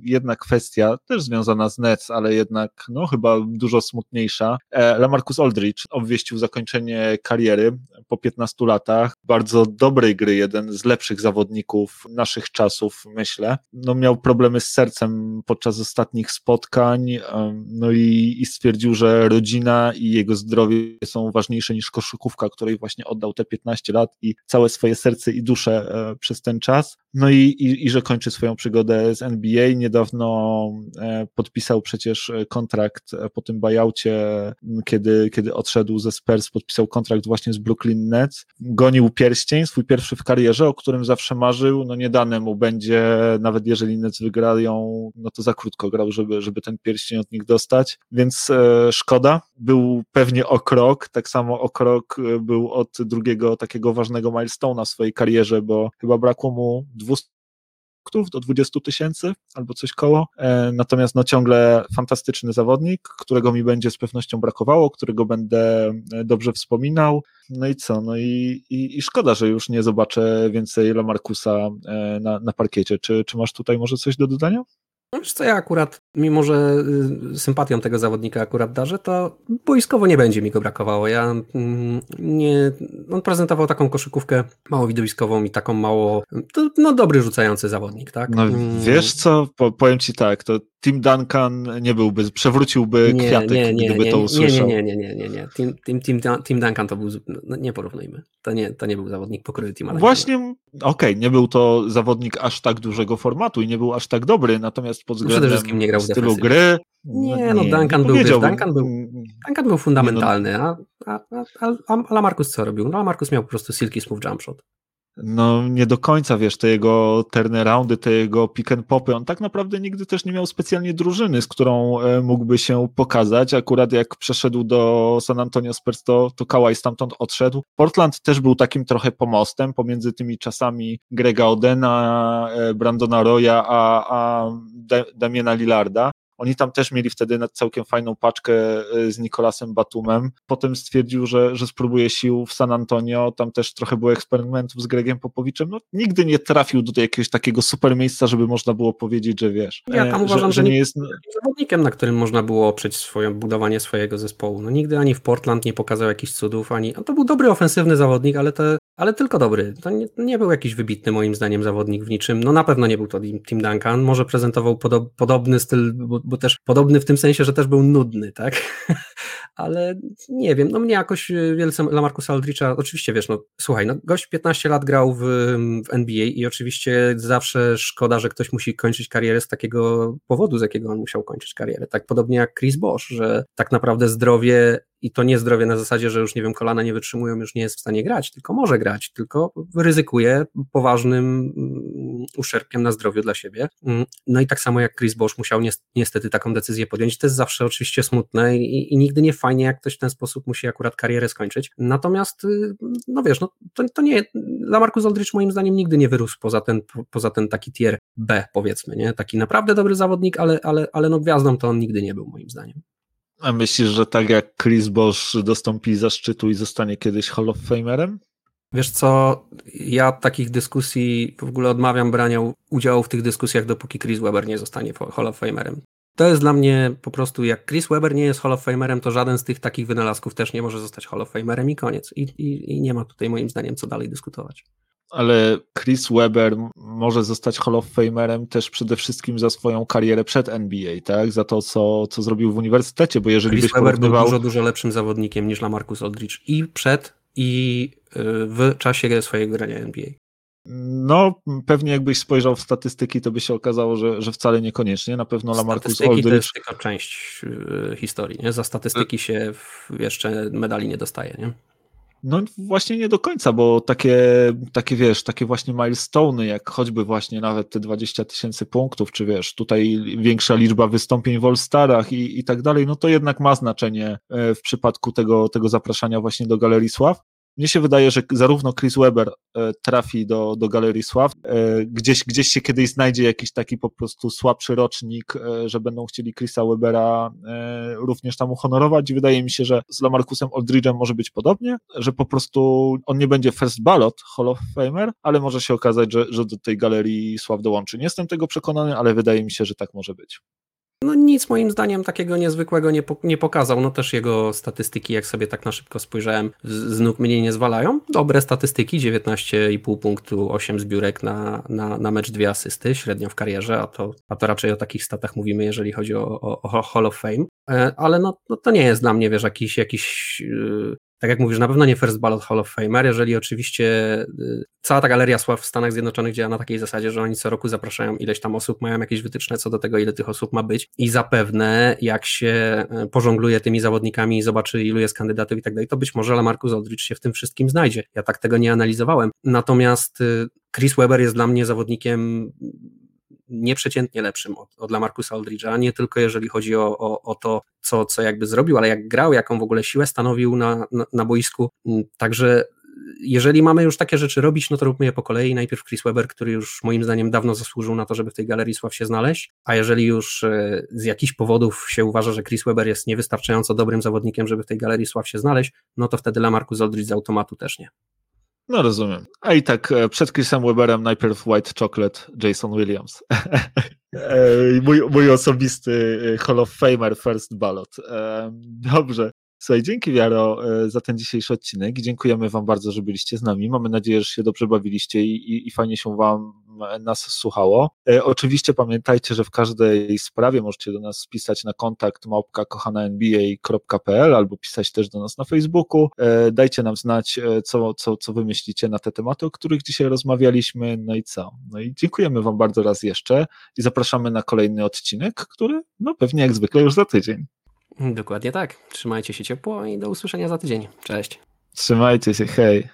jedna kwestia, też związana z Nets, ale jednak no, chyba dużo smutniejsza. E, Lamarcus Aldridge obwieścił zakończenie kariery po 15 latach. Bardzo dobrej gry, jeden z lepszych zawodników naszych czasów, myślę. No, miał problemy z sercem podczas ostatnich spotkań, no i, i stwierdził, że rodzina i jego zdrowie są ważniejsze niż koszykówka, której właśnie oddał te 15 lat i całe swoje serce i duszę e, przez ten czas. No i, i, i że kończy swoją przygodę z NBA. Niedawno e, podpisał przecież kontrakt e, po tym buyoutie, kiedy, kiedy odszedł ze Spurs, podpisał kontrakt właśnie z Brooklyn Nets. Gonił pierścień, swój pierwszy w karierze, o którym zawsze marzył. No nie dane mu będzie, nawet jeżeli Nets wygrają, no to za krótko grał, żeby, żeby ten pierścień od nich dostać. Więc e, szkoda. Był pewnie o krok, tak samo o krok był od drugiego takiego ważnego milestone'a w swojej karierze, bo chyba brakło mu 200 do 20 tysięcy albo coś koło. E, natomiast no ciągle fantastyczny zawodnik, którego mi będzie z pewnością brakowało, którego będę e, dobrze wspominał. No i co? No i, i, i szkoda, że już nie zobaczę więcej Lamarcusa e, na, na parkiecie. Czy, czy masz tutaj może coś do dodania? No wiesz co, ja akurat, mimo że y, sympatią tego zawodnika akurat darzę, to boiskowo nie będzie mi go brakowało. Ja mm, nie, on prezentował taką koszykówkę mało widowiskową i taką mało, no dobry rzucający zawodnik, tak? No mm. wiesz co, powiem ci tak, to Tim Duncan nie byłby, przewróciłby nie, kwiatek, nie, nie, gdyby to usłyszał. Nie, nie, nie, nie, nie, Tim, Tim, Tim, Tim Duncan to był, no nie porównujmy, to nie, to nie był zawodnik pokroju Tima Duncana. Właśnie, okej, okay, nie był to zawodnik aż tak dużego formatu i nie był aż tak dobry, natomiast pod względem Przede wszystkim nie grał stylu gry... Nie, no, no Duncan, był, wiesz, Duncan, był, Duncan był fundamentalny, a, a, a, a Lamarcus co robił? No Lamarcus miał po prostu silky smooth jump shot no nie do końca, wiesz, te jego turnaroundy, te jego pick and popy, on tak naprawdę nigdy też nie miał specjalnie drużyny, z którą e, mógłby się pokazać. Akurat jak przeszedł do San Antonio Spurs, to, to Kawhi stamtąd odszedł. Portland też był takim trochę pomostem pomiędzy tymi czasami Grega Odena, e, Brandona Roya, a, a Damiena Lillarda. Oni tam też mieli wtedy całkiem fajną paczkę e, z Nikolasem Batumem. Potem stwierdził, że, że spróbuje sił w San Antonio. Tam też trochę było eksperymentów z Gregiem Popowiczem. No, nigdy nie trafił do jakiegoś takiego super miejsca, żeby można było powiedzieć, że wiesz. Ja tam e, uważam, że, że nie jest zawodnikiem, na którym można było oprzeć swoje budowanie swojego zespołu. No nigdy ani w Portland nie pokazał jakichś cudów, ani. No, to był dobry ofensywny zawodnik, ale ale tylko dobry. To nie, nie, był jakiś wybitny moim zdaniem zawodnik w niczym. No na pewno nie był to Tim Duncan. Może prezentował podo podobny styl, bo, też podobny w tym sensie, że też był nudny, tak? ale nie wiem, no mnie jakoś e, wielce Lamarcus Aldricha, oczywiście wiesz, no słuchaj, no gość 15 lat grał w, w NBA i oczywiście zawsze szkoda, że ktoś musi kończyć karierę z takiego powodu, z jakiego on musiał kończyć karierę. Tak podobnie jak Chris Bosch, że tak naprawdę zdrowie i to nie zdrowie na zasadzie, że już nie wiem, kolana nie wytrzymują, już nie jest w stanie grać, tylko może grać, tylko ryzykuje poważnym mm, uszczerbkiem na zdrowiu dla siebie. Mm, no i tak samo jak Chris Bosch musiał niestety taką decyzję podjąć, to jest zawsze oczywiście smutne i, i nigdy nie fajnie, jak ktoś w ten sposób musi akurat karierę skończyć. Natomiast, y, no wiesz, no to, to nie, Lamarcus Aldridge moim zdaniem nigdy nie wyrósł poza ten, poza ten taki tier B, powiedzmy, nie? Taki naprawdę dobry zawodnik, ale, ale, ale no gwiazdą to on nigdy nie był moim zdaniem. A myślisz, że tak jak Chris Bosch dostąpi zaszczytu i zostanie kiedyś Hall of Famerem? Wiesz co, ja takich dyskusji w ogóle odmawiam brania udziału w tych dyskusjach, dopóki Chris Webber nie zostanie Hall of Famerem. To jest dla mnie po prostu, jak Chris Webber nie jest Hall of Famerem, to żaden z tych takich wynalazków też nie może zostać Hall of Famerem i koniec. I, i, i nie ma tutaj moim zdaniem co dalej dyskutować ale Chris Webber może zostać Hall of Famerem też przede wszystkim za swoją karierę przed NBA, tak? Za to, co, co zrobił w uniwersytecie, bo jeżeli Chris byś Webber porównywał... był dużo, dużo lepszym zawodnikiem niż Lamarcus Aldridge i przed i y, w czasie swojego grania NBA. No, pewnie jakbyś spojrzał w statystyki, to by się okazało, że, że wcale niekoniecznie. Na pewno Lamarcus Aldridge... to jest tylko część y, historii, nie? Za statystyki się jeszcze medali nie dostaje, nie? No właśnie nie do końca, bo takie, takie wiesz, takie właśnie milestone, jak choćby właśnie nawet te 20 tysięcy punktów, czy wiesz, tutaj większa liczba wystąpień w All-Starach i, i tak dalej, no to jednak ma znaczenie e, w przypadku tego, tego zapraszania właśnie do Galerii Sław. Mnie się wydaje, że zarówno Chris Webber e, trafi do, do Galerii Sław, e, gdzieś, gdzieś się kiedyś znajdzie jakiś taki po prostu słabszy rocznik, e, że będą chcieli Chrisa Webera również tam uhonorować. Wydaje mi się, że z Lamarcusem Aldridge'em może być podobnie, że po prostu on nie będzie first ballot Hall of Famer, ale może się okazać, że, że do tej Galerii Sław dołączy. Nie jestem tego przekonany, ale wydaje mi się, że tak może być. No nic moim zdaniem takiego niezwykłego nie, po, nie pokazał. No też jego statystyki, jak sobie tak na szybko spojrzałem, z, z nóg mnie nie zwalają. Dobre statystyki, 19,5 punktu, 8 zbiórek na, na, na mecz, dwie asysty, średnio w karierze, a to, a to raczej o takich statach mówimy, jeżeli chodzi o, o, o Hall of Fame. E, ale no, no, to nie jest dla mnie, wiesz, jakiś, jakiś yy, tak jak mówisz, na pewno nie First Ballot Hall of Famer, jeżeli oczywiście y, cała ta galeria sław w Stanach Zjednoczonych działa na takiej zasadzie, że oni co roku zapraszają ileś tam osób, mają jakieś wytyczne co do tego, ile tych osób ma być i zapewne jak się y, pożongluje tymi zawodnikami i zobaczy ilu jest kandydatów i tak dalej, to być może Lamarcus Aldridge się w tym wszystkim znajdzie. Ja tak tego nie analizowałem. Natomiast y, Chris Webber jest dla mnie zawodnikiem nieprzeciętnie lepszym od, od Lamarcusa Aldridge'a, nie tylko jeżeli chodzi o, o, o, to, co, co jakby zrobił, ale jak grał, jaką w ogóle siłę stanowił na, na, na boisku. Mm, także jeżeli mamy już takie rzeczy robić, no to róbmy je po kolei. Najpierw Chris Webber, który już moim zdaniem dawno zasłużył na to, żeby w tej galerii sław się znaleźć, a jeżeli już e, z jakichś powodów się uważa, że Chris Webber jest niewystarczająco dobrym zawodnikiem, żeby w tej galerii sław się znaleźć, no to wtedy Lamarcus Aldridge z automatu też nie. No rozumiem. A i tak e, przed Chrisem Weberem najpierw White Chocolate, Jason Williams. E, mój, mój osobisty e, Hall of Famer First Ballot. Dobrze. Słuchaj, dzięki Wiaro za ten dzisiejszy odcinek i dziękujemy Wam bardzo, że byliście z nami. Mamy nadzieję, że się dobrze bawiliście i, i, i fajnie się Wam nas słuchało. E, oczywiście pamiętajcie, że w każdej sprawie możecie do nas pisać na kontakt małpka kochana.nba.pl albo pisać też do nas na Facebooku. E, dajcie nam znać, e, co, co, co wy myślicie na te tematy, o których dzisiaj rozmawialiśmy. No i co? No i dziękujemy Wam bardzo raz jeszcze i zapraszamy na kolejny odcinek, który no pewnie jak zwykle już za tydzień. Dokładnie tak. Trzymajcie się ciepło i do usłyszenia za tydzień. Cześć. Trzymajcie się, hej.